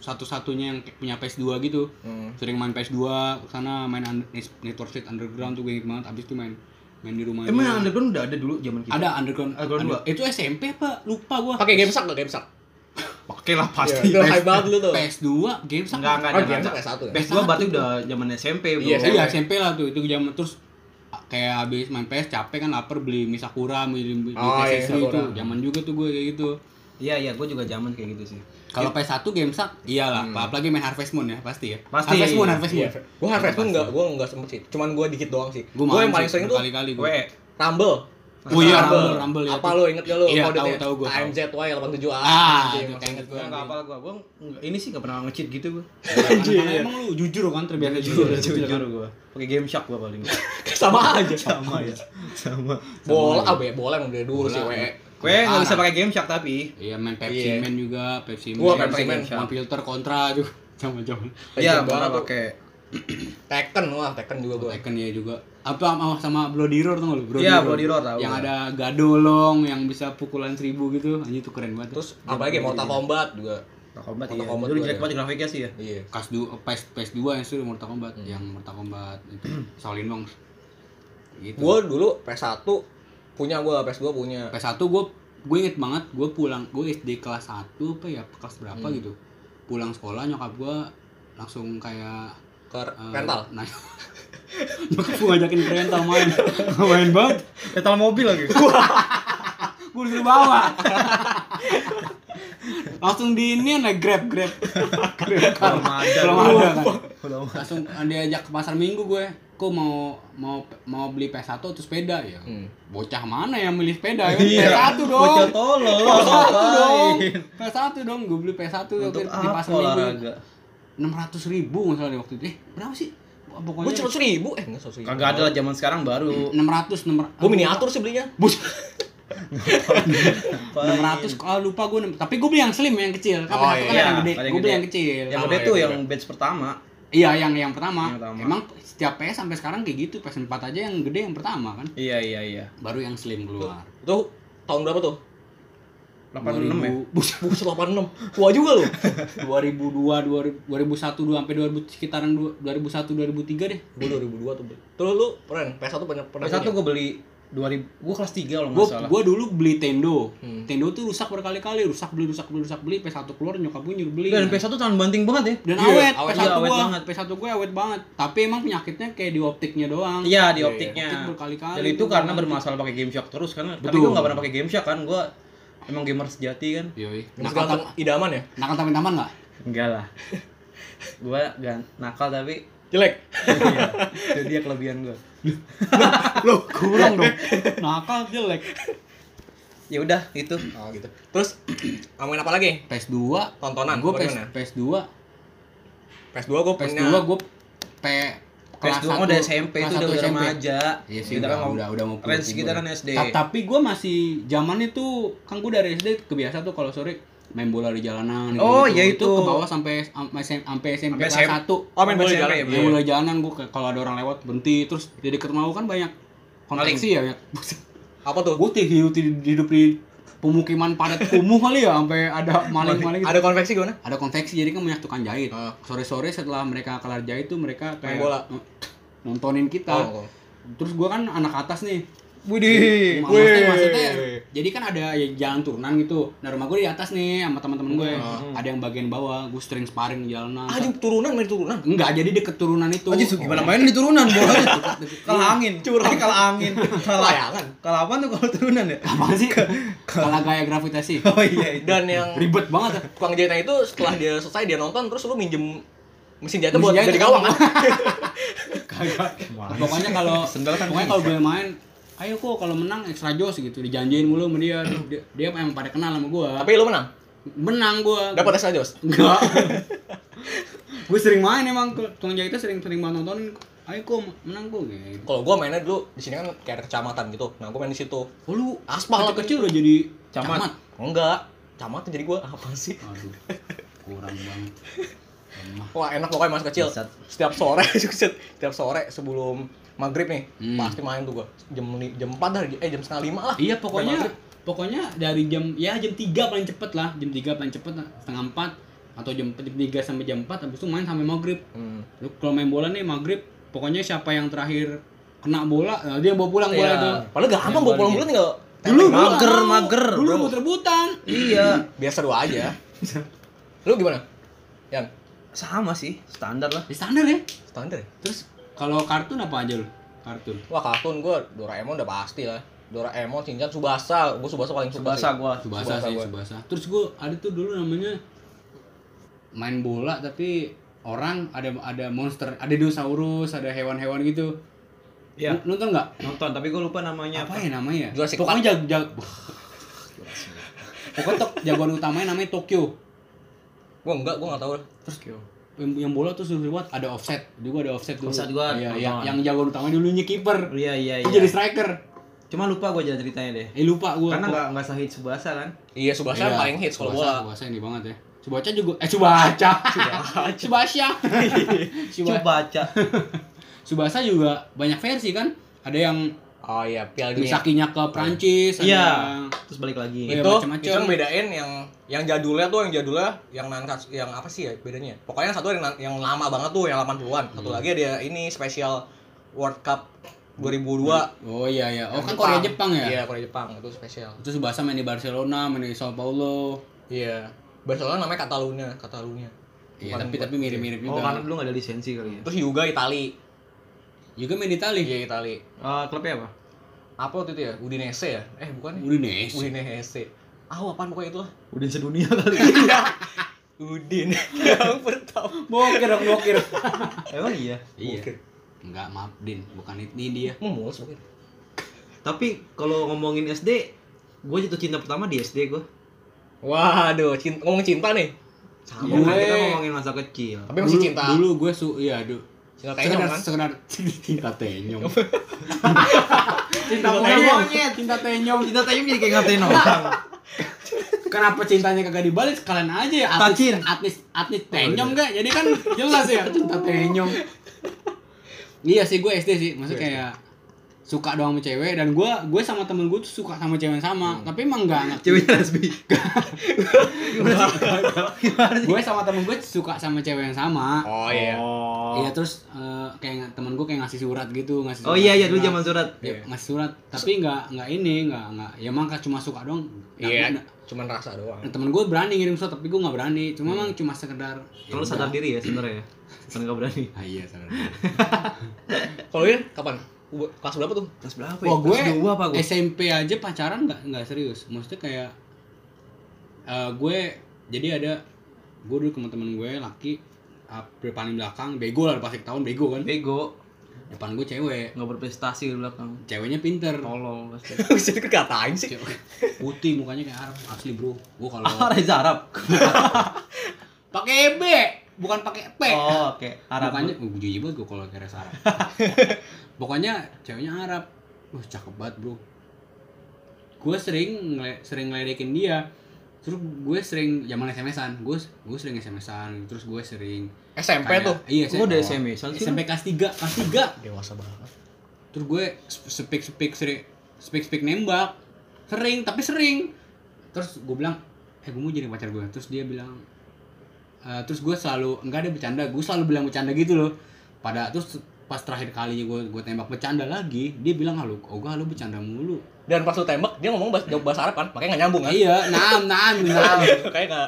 [SPEAKER 1] satu satunya yang kayak punya PS2 gitu.
[SPEAKER 3] Hmm.
[SPEAKER 1] Sering main PS2 ke sana main for Speed Underground tuh gue inget banget abis itu main main di rumah
[SPEAKER 2] Emang yang underground udah ada dulu zaman kita.
[SPEAKER 1] ada Underground,
[SPEAKER 2] Underground
[SPEAKER 1] Under- itu SMP apa lupa gua
[SPEAKER 3] Pakai game sak nggak game sak?
[SPEAKER 2] Pakai lah
[SPEAKER 3] Pasti. Itu hype banget dulu tuh.
[SPEAKER 1] PS2 game
[SPEAKER 2] Enggak enggak
[SPEAKER 3] Oh,
[SPEAKER 2] enggak
[SPEAKER 3] sak S1 ya?
[SPEAKER 2] PS2 berarti udah zaman SMP, Bro.
[SPEAKER 3] Iya,
[SPEAKER 1] iya SMP lah tuh itu zaman terus kayak habis main PS capek kan lapar beli mie sakura beli, beli
[SPEAKER 3] Oh, iya,
[SPEAKER 1] PS3 itu zaman juga tuh gue kayak gitu
[SPEAKER 2] Iya, iya, gue juga zaman kayak gitu sih.
[SPEAKER 1] kalau PS1 game sak iyalah apalagi main Harvest Moon ya pasti ya
[SPEAKER 2] Pasti.
[SPEAKER 1] Harvest Moon Harvest Moon
[SPEAKER 3] Iya. Gue Harvest Moon nggak, gue nggak sempet sih. Cuman gue dikit doang sih.
[SPEAKER 1] gue
[SPEAKER 3] yang paling sering tuh
[SPEAKER 1] kali-kali gue
[SPEAKER 2] Gue
[SPEAKER 3] Rumble.
[SPEAKER 1] Oh iya, Rumble, Rumble, ya.
[SPEAKER 3] Apa lo inget gak lo?
[SPEAKER 1] Iya, tahu, tahu gua, tahu.
[SPEAKER 3] AMZY 87A.
[SPEAKER 1] Ah,
[SPEAKER 3] Anjing,
[SPEAKER 1] itu
[SPEAKER 3] inget
[SPEAKER 1] gue.
[SPEAKER 3] gue.
[SPEAKER 2] Enggak apa gua. Gua nggak- ini sih enggak pernah nge-cheat gitu gua.
[SPEAKER 1] Karena emang lu jujur kan terbiasa jujur,
[SPEAKER 2] Jujur gua. Pakai game shark gua paling.
[SPEAKER 3] Sama aja.
[SPEAKER 2] Sama ya. Sama.
[SPEAKER 3] Bola, ah be, bola emang dari dulu sih,
[SPEAKER 1] Bola.
[SPEAKER 3] we.
[SPEAKER 2] Gue enggak bisa pakai game shark tapi.
[SPEAKER 1] Iya main Pepsi
[SPEAKER 3] Iya.
[SPEAKER 1] Man juga, Pepsi Man.
[SPEAKER 3] Gua Pepsi Man.
[SPEAKER 1] Filter kontra tuh. Zaman-zaman.
[SPEAKER 2] Iya,
[SPEAKER 3] tuh.
[SPEAKER 2] pakai.
[SPEAKER 3] Tekken, wah Tekken juga gue.
[SPEAKER 1] Tekken ya juga. Apa sama, sama Bloody Roar tuh nggak lu? Bloody
[SPEAKER 2] Iya. Bloody Roar tahu.
[SPEAKER 1] Yang ada gadolong yang bisa pukulan seribu gitu. Anjir itu keren banget.
[SPEAKER 3] Terus apalagi Mortal Kombat juga.
[SPEAKER 2] Mortal Kombat
[SPEAKER 3] Mortal
[SPEAKER 2] iya.
[SPEAKER 3] Kombat
[SPEAKER 2] Dulu
[SPEAKER 3] gua
[SPEAKER 2] jelek
[SPEAKER 3] ya.
[SPEAKER 2] banget grafiknya sih ya.
[SPEAKER 3] Iya.
[SPEAKER 1] Kas du, PS PS2 yang sudah Mortal Kombat, yang Mortal Kombat itu Shaolin Wong. Gitu.
[SPEAKER 3] Gue dulu PS1 punya gue, PS2 punya.
[SPEAKER 1] PS1 gue gue inget banget gue pulang gue SD kelas 1 apa ya kelas berapa gitu pulang sekolah nyokap gue langsung kayak
[SPEAKER 3] Ke
[SPEAKER 1] eh,
[SPEAKER 3] rental.
[SPEAKER 1] nah, nyokap gue ngajakin ke rental main main banget
[SPEAKER 2] Metal mobil lagi.
[SPEAKER 1] gue disuruh bawa langsung di ini naik grab grab grab.
[SPEAKER 2] Belum ada.
[SPEAKER 1] belum ada kan langsung diajak ke pasar minggu gue kok mau mau mau beli PS1 atau sepeda ya
[SPEAKER 3] Hmm.
[SPEAKER 1] bocah mana yang milih sepeda ya
[SPEAKER 2] Iya.
[SPEAKER 1] PS1 dong
[SPEAKER 2] Bocah tolol.
[SPEAKER 1] PS1 dong
[SPEAKER 2] Ngapain?
[SPEAKER 1] PS1 dong gue beli PS1
[SPEAKER 2] Untuk
[SPEAKER 1] waktu di pasar minggu
[SPEAKER 2] olahraga?
[SPEAKER 1] enam ratus ribu misalnya waktu itu eh berapa sih
[SPEAKER 3] Gue
[SPEAKER 1] pokoknya
[SPEAKER 3] cuma seribu, eh nggak seribu.
[SPEAKER 2] Kagak ada lah zaman sekarang baru.
[SPEAKER 1] enam ratus enam
[SPEAKER 3] Gue miniatur sih belinya.
[SPEAKER 1] bus enam ratus kalau lupa gue tapi gue beli yang slim yang kecil kan
[SPEAKER 3] Oh,
[SPEAKER 1] PS1 kan
[SPEAKER 3] iya.
[SPEAKER 1] yang gede gue beli yang kecil
[SPEAKER 2] Yang gede tuh yang batch pertama.
[SPEAKER 1] iya yang yang pertama.
[SPEAKER 2] Yang pertama.
[SPEAKER 1] emang setiap PS sampai sekarang kayak gitu PS4 aja yang gede yang pertama kan
[SPEAKER 2] Iya iya iya.
[SPEAKER 1] baru yang slim keluar
[SPEAKER 3] Itu tahun berapa tuh?
[SPEAKER 2] 86 ya.
[SPEAKER 1] Buset,
[SPEAKER 3] Buset 86. Tua juga lu.
[SPEAKER 1] 2002 2000 2001 2 sampai 2000 sekitaran 2 2001 2003 deh
[SPEAKER 3] Gue 2002 tuh. Terus lu pernah PS1 pernah pernah
[SPEAKER 2] PS1
[SPEAKER 3] punya?
[SPEAKER 2] gue beli 2000 gue kelas 3 kalau
[SPEAKER 1] gua
[SPEAKER 2] nggak salah.
[SPEAKER 1] gua dulu beli Tendo
[SPEAKER 3] Hmm.
[SPEAKER 1] Tendo tuh rusak berkali-kali rusak beli rusak beli rusak beli PS1 keluar nyokap gue nyuruh beli
[SPEAKER 2] Dan PS1 tahun banting banget ya.
[SPEAKER 1] dan
[SPEAKER 3] Iya,
[SPEAKER 1] awet,
[SPEAKER 3] awet.
[SPEAKER 1] PS1
[SPEAKER 2] Iya, awet
[SPEAKER 1] gua
[SPEAKER 2] banget.
[SPEAKER 1] PS1 gue awet banget tapi emang penyakitnya kayak di optiknya doang
[SPEAKER 2] Iya di
[SPEAKER 3] Iya,
[SPEAKER 2] optiknya.
[SPEAKER 1] Optik berkali-kali
[SPEAKER 2] Dan itu karena bermasalah pakai game shock terus karena tapi
[SPEAKER 1] Betul.
[SPEAKER 2] gue nggak pernah pakai game shock kan gue emang gamer sejati kan.
[SPEAKER 1] Yoi.
[SPEAKER 3] Yang
[SPEAKER 1] nakal tam
[SPEAKER 3] idaman ya?
[SPEAKER 1] nakal tapi taman nggak
[SPEAKER 2] Enggak lah. gue gan nakal tapi
[SPEAKER 3] Jelek.
[SPEAKER 2] iya, itu dia kelebihan gue.
[SPEAKER 1] Loh, kurang dong. Nakal jelek.
[SPEAKER 2] Ya udah itu.
[SPEAKER 3] Oh gitu. Terus ngomongin apa lagi?
[SPEAKER 1] PS2
[SPEAKER 3] Tontonan,
[SPEAKER 1] Gue PS,
[SPEAKER 3] gimana?
[SPEAKER 1] PS2
[SPEAKER 3] PS2 gue punya.
[SPEAKER 1] PS2 gue P kelas
[SPEAKER 2] PS2
[SPEAKER 1] satu-
[SPEAKER 2] udah SMP itu udah, udah remaja.
[SPEAKER 1] Iya sih,
[SPEAKER 2] kita
[SPEAKER 1] udah,
[SPEAKER 2] kan mau
[SPEAKER 1] udah, udah mau
[SPEAKER 2] range
[SPEAKER 1] pulang
[SPEAKER 2] kita
[SPEAKER 1] gue.
[SPEAKER 2] kan SD.
[SPEAKER 1] Ta- Tapi gue masih zaman itu kan gue dari SD kebiasa tuh kalau sore main bola di jalanan
[SPEAKER 2] Oh,
[SPEAKER 1] gitu.
[SPEAKER 2] iya
[SPEAKER 1] itu
[SPEAKER 2] itu.
[SPEAKER 1] ke bawah sampai sampai sampai SMP
[SPEAKER 2] Sampai
[SPEAKER 1] kelas satu
[SPEAKER 3] Oh, main bola di
[SPEAKER 2] SMP,
[SPEAKER 3] jalan.
[SPEAKER 2] iya.
[SPEAKER 1] main bola di jalanan gua kayak kalau ada orang lewat berhenti terus di dekat rumah gua kan banyak konveksi ya banyak
[SPEAKER 3] Apa tuh?
[SPEAKER 1] gue hidup di pemukiman padat kumuh kali ya sampai ada maling-maling gitu.
[SPEAKER 3] Ada konveksi gimana?
[SPEAKER 1] ada konveksi jadi kan banyak tukang jahit
[SPEAKER 3] Ah.
[SPEAKER 1] sore-sore setelah mereka kelar jahit tuh mereka kayak
[SPEAKER 3] Main bola.
[SPEAKER 1] nontonin kita
[SPEAKER 3] Oh, oh.
[SPEAKER 1] terus gua kan anak atas nih
[SPEAKER 2] Widih.
[SPEAKER 1] maksudnya, maksudnya jadi kan ada ya jalan turunan gitu nah rumah gue di atas nih sama teman-teman gue ada yang bagian bawah gue sering sparring di jalanan
[SPEAKER 3] Ah, di turunan main turunan.
[SPEAKER 1] enggak jadi deket turunan itu
[SPEAKER 2] Aja su- gimana main di turunan bola kalah angin.
[SPEAKER 3] Curang.
[SPEAKER 2] Kalah angin. Kalah
[SPEAKER 3] Layangan.
[SPEAKER 2] Kalah apa tuh kalau turunan ya?
[SPEAKER 1] apa sih kalah gaya gravitasi
[SPEAKER 2] Oh iya itu.
[SPEAKER 3] Dan yang
[SPEAKER 1] ribet banget ya.
[SPEAKER 3] tukang jahitnya itu setelah dia selesai dia nonton terus lu minjem mesin jahitnya buat jadi
[SPEAKER 1] kan?
[SPEAKER 3] gawang kan?
[SPEAKER 1] kagak pokoknya kalau
[SPEAKER 2] Sendal kan
[SPEAKER 1] pokoknya kalau gue main ayo kok kalau menang extra jos gitu dijanjiin mulu sama dia dia, dia emang pada kenal sama gue
[SPEAKER 3] Tapi lu menang.
[SPEAKER 1] menang gue
[SPEAKER 3] Dapat extra jos.
[SPEAKER 1] enggak gue sering main emang ke tukang jahitnya sering sering banget nontonin ayo kok menang kok gitu
[SPEAKER 3] Kalau gua mainnya dulu di sini kan kayak kecamatan gitu. Nah, gua main di situ.
[SPEAKER 1] oh lu
[SPEAKER 3] Aspal
[SPEAKER 1] kecil kecil udah jadi
[SPEAKER 2] Camat.
[SPEAKER 1] camat,
[SPEAKER 3] Enggak. Kecamatan jadi gua apa sih?
[SPEAKER 1] aduh kurang banget
[SPEAKER 3] Wah, enak pokoknya masih kecil. Setiap sore, setiap sore sebelum maghrib nih,
[SPEAKER 1] Hmm.
[SPEAKER 3] pasti main tuh gua. Jam jam 4 dah, eh jam setengah 5 lah.
[SPEAKER 1] Iya pokoknya pokoknya dari jam ya jam 3 paling cepet lah jam 3 paling cepet lah, setengah 4 atau jam 3 sampai jam 4 habis itu main sampai maghrib
[SPEAKER 3] Hmm.
[SPEAKER 1] Lu kalau main bola nih maghrib pokoknya siapa yang terakhir kena bola nah dia bawa pulang bola
[SPEAKER 3] Iya.
[SPEAKER 1] itu
[SPEAKER 3] Padahal gampang bawa pulang bola tinggal
[SPEAKER 1] dulu
[SPEAKER 2] mager,
[SPEAKER 1] mager
[SPEAKER 2] mager,
[SPEAKER 1] dulu
[SPEAKER 2] bro.
[SPEAKER 1] rebut rebutan
[SPEAKER 2] Iya.
[SPEAKER 3] biar seru aja. Lu gimana? Yan,
[SPEAKER 2] Sama sih, standar lah.
[SPEAKER 1] di standar ya
[SPEAKER 3] standar ya?
[SPEAKER 1] terus kalau kartun apa aja lu kartun
[SPEAKER 3] Wah, kartun gua Doraemon udah pasti lah. Doraemon, Shinchan, Subasa. Gua Subasa paling suka
[SPEAKER 2] Subasa gua.
[SPEAKER 1] Subasa
[SPEAKER 3] Subasa
[SPEAKER 1] sih
[SPEAKER 3] gua.
[SPEAKER 1] Subasa terus gua ada tuh dulu namanya main bola tapi orang ada ada monster ada dinosaurus ada hewan-hewan gitu
[SPEAKER 2] Iya.
[SPEAKER 1] Nonton nggak
[SPEAKER 2] Nonton, tapi gua lupa namanya
[SPEAKER 1] apa ya namanya
[SPEAKER 3] Jurassic
[SPEAKER 1] pokoknya jag jag pokoknya jagoan utamanya namanya Tokyo
[SPEAKER 3] Gua enggak, gua enggak tahu.
[SPEAKER 1] terus yang, yang bola tuh suruh buat ada offset. Juga ada offset dulu.
[SPEAKER 2] Offset gua
[SPEAKER 1] iya, yang, yang jagoan utamanya dulunya kiper.
[SPEAKER 2] Iya, iya, iya.
[SPEAKER 1] jadi striker.
[SPEAKER 2] Cuma lupa gua jalan ceritanya deh.
[SPEAKER 1] eh lupa gua.
[SPEAKER 2] Karena nggak nggak sahid Subasa kan.
[SPEAKER 3] Iya, Subasa
[SPEAKER 1] Iya,
[SPEAKER 3] paling hits kalau bola.
[SPEAKER 1] Subasa ini banget ya. Subasa juga eh Subasa. Subasa.
[SPEAKER 2] Coba
[SPEAKER 1] Subasa.
[SPEAKER 2] Baca.
[SPEAKER 1] Subasa juga banyak versi kan. Ada yang
[SPEAKER 3] Oh iya, Piala Dunia.
[SPEAKER 1] misakinya ke Prancis
[SPEAKER 2] Iya.
[SPEAKER 1] yang
[SPEAKER 2] Terus balik lagi.
[SPEAKER 1] Iya,
[SPEAKER 3] itu
[SPEAKER 1] macem-macem.
[SPEAKER 3] itu yang bedain yang yang jadulnya tuh yang jadulnya yang nangkat yang apa sih ya bedanya? Pokoknya yang satu yang, yang lama banget tuh yang 80-an satu
[SPEAKER 1] Hmm.
[SPEAKER 3] lagi ada ini spesial World Cup 2002
[SPEAKER 1] oh iya iya. Oh
[SPEAKER 3] Yang
[SPEAKER 1] kan Korea Jepang ya?
[SPEAKER 3] Iya Korea Jepang. Itu spesial.
[SPEAKER 1] Itu Subasa main di Barcelona main di Sao Paulo.
[SPEAKER 3] Iya. Barcelona namanya Catalunya Catalunya.
[SPEAKER 1] Iya tapi tapi mirip-mirip
[SPEAKER 2] Oh,
[SPEAKER 1] juga.
[SPEAKER 2] karena dulu nggak ada lisensi kali ya.
[SPEAKER 3] terus juga Itali
[SPEAKER 1] juga main di Itali
[SPEAKER 3] iya Itali.
[SPEAKER 2] Eh, klubnya apa?
[SPEAKER 3] apa waktu itu ya? Udinese ya? Eh bukan ya?
[SPEAKER 1] Udinese.
[SPEAKER 3] Udinese. Ah apaan pokoknya itu lah.
[SPEAKER 2] Udin sedunia kali.
[SPEAKER 3] Udin. Yang pertama
[SPEAKER 1] bokir dong bokir.
[SPEAKER 2] Emang iya.
[SPEAKER 1] iya. Enggak maaf Din. Bukan itu ini dia.
[SPEAKER 3] Mau mulus mungkin
[SPEAKER 2] Tapi kalau ngomongin SD, gue jatuh cinta pertama di SD gue.
[SPEAKER 3] waduh cinta, ngomong cinta nih? Sama
[SPEAKER 2] Kan kita ngomongin masa kecil.
[SPEAKER 3] tapi masih
[SPEAKER 1] dulu,
[SPEAKER 3] cinta.
[SPEAKER 1] dulu gue su iya aduh
[SPEAKER 3] cinta tenyong kan?
[SPEAKER 1] sekedar cinta tenyong.
[SPEAKER 2] Cinta
[SPEAKER 1] monyet. Cinta tenyong.
[SPEAKER 2] Cinta tayang jadi kayak ngatain orang.
[SPEAKER 1] kenapa cintanya kagak dibalik? Sekalian aja ya atlet
[SPEAKER 2] Tacin.
[SPEAKER 1] atlet atlet tenyong enggak jadi kan jelas ya. Cinta tenyong. Iya sih gue SD sih. Maksudnya kayak suka doang sama cewek dan gue gue sama temen gue tuh suka sama cewek yang sama. Tapi emang enggak enggak
[SPEAKER 2] Ceweknya lesbi.
[SPEAKER 1] gue sama temen gue suka sama cewek yang sama.
[SPEAKER 3] Oh iya.
[SPEAKER 2] Oh.
[SPEAKER 1] iya terus eh, kayak temen gue kayak ngasih surat gitu ngasih
[SPEAKER 2] Oh
[SPEAKER 1] surat,
[SPEAKER 2] iya iya dulu zaman surat.
[SPEAKER 1] Ya, ngasih surat. Tapi nggak nggak ini nggak nggak. Ya emang cuma suka doang.
[SPEAKER 3] Iya
[SPEAKER 1] nah,
[SPEAKER 3] cuman rasa doang.
[SPEAKER 1] Nah, temen gue berani ngirim surat tapi gue nggak berani. Cuma emang cuma sekedar ya
[SPEAKER 2] Kalau
[SPEAKER 1] udah.
[SPEAKER 2] sadar diri ya sebenarnya ya. Kan nggak berani.
[SPEAKER 1] ah iya sadar
[SPEAKER 3] kalau Yan kapan kelas berapa tuh
[SPEAKER 2] Kelas berapa
[SPEAKER 1] Wah gue
[SPEAKER 2] apa gue?
[SPEAKER 1] SMP aja pacaran nggak nggak serius maksudnya kayak eh, gue jadi ada gue dulu teman-teman gue laki uh, paling belakang bego lah pasti tahun bego kan
[SPEAKER 2] Bego.
[SPEAKER 1] depan gue cewek
[SPEAKER 2] Nggak berprestasi di belakang.
[SPEAKER 1] ceweknya pinter
[SPEAKER 2] Tolol pasti.
[SPEAKER 3] bisa dikatain sih
[SPEAKER 1] Cewek- putih mukanya kayak Arab asli bro gue kalau
[SPEAKER 2] Ah, Reza Arab.
[SPEAKER 1] pakai B bukan pakai P
[SPEAKER 2] Oh, oke. Arab.
[SPEAKER 1] Mukanya, oh, gue jijik banget gue kalau kayak Reza Arab. Pokoknya ceweknya Arab. Wah, cakep banget, bro. Gue sering ngele- sering ngeledekin dia. terus gue sering zaman SMS-an gue gue sering SMS-an terus gue sering
[SPEAKER 3] SMP
[SPEAKER 1] kayak-
[SPEAKER 3] tuh.
[SPEAKER 1] iya
[SPEAKER 2] Lu udah sih
[SPEAKER 1] SMP kelas 3 kelas 3
[SPEAKER 3] Dewasa banget.
[SPEAKER 1] terus gue speak speak sering speak speak nembak sering tapi sering terus gue bilang eh gue mau jadi pacar gue terus dia bilang eh, terus gue selalu enggak ada bercanda gue selalu bilang bercanda gitu loh pada terus pas terakhir kalinya gue gue tembak bercanda lagi dia bilang halo oh gue halo bercanda mulu.
[SPEAKER 3] Dan pas lu tembak dia ngomong bahasa, jawab bahasa Arab kan, makanya nggak nyambung kan.
[SPEAKER 1] iya naam naam naam.
[SPEAKER 3] Kayak nggak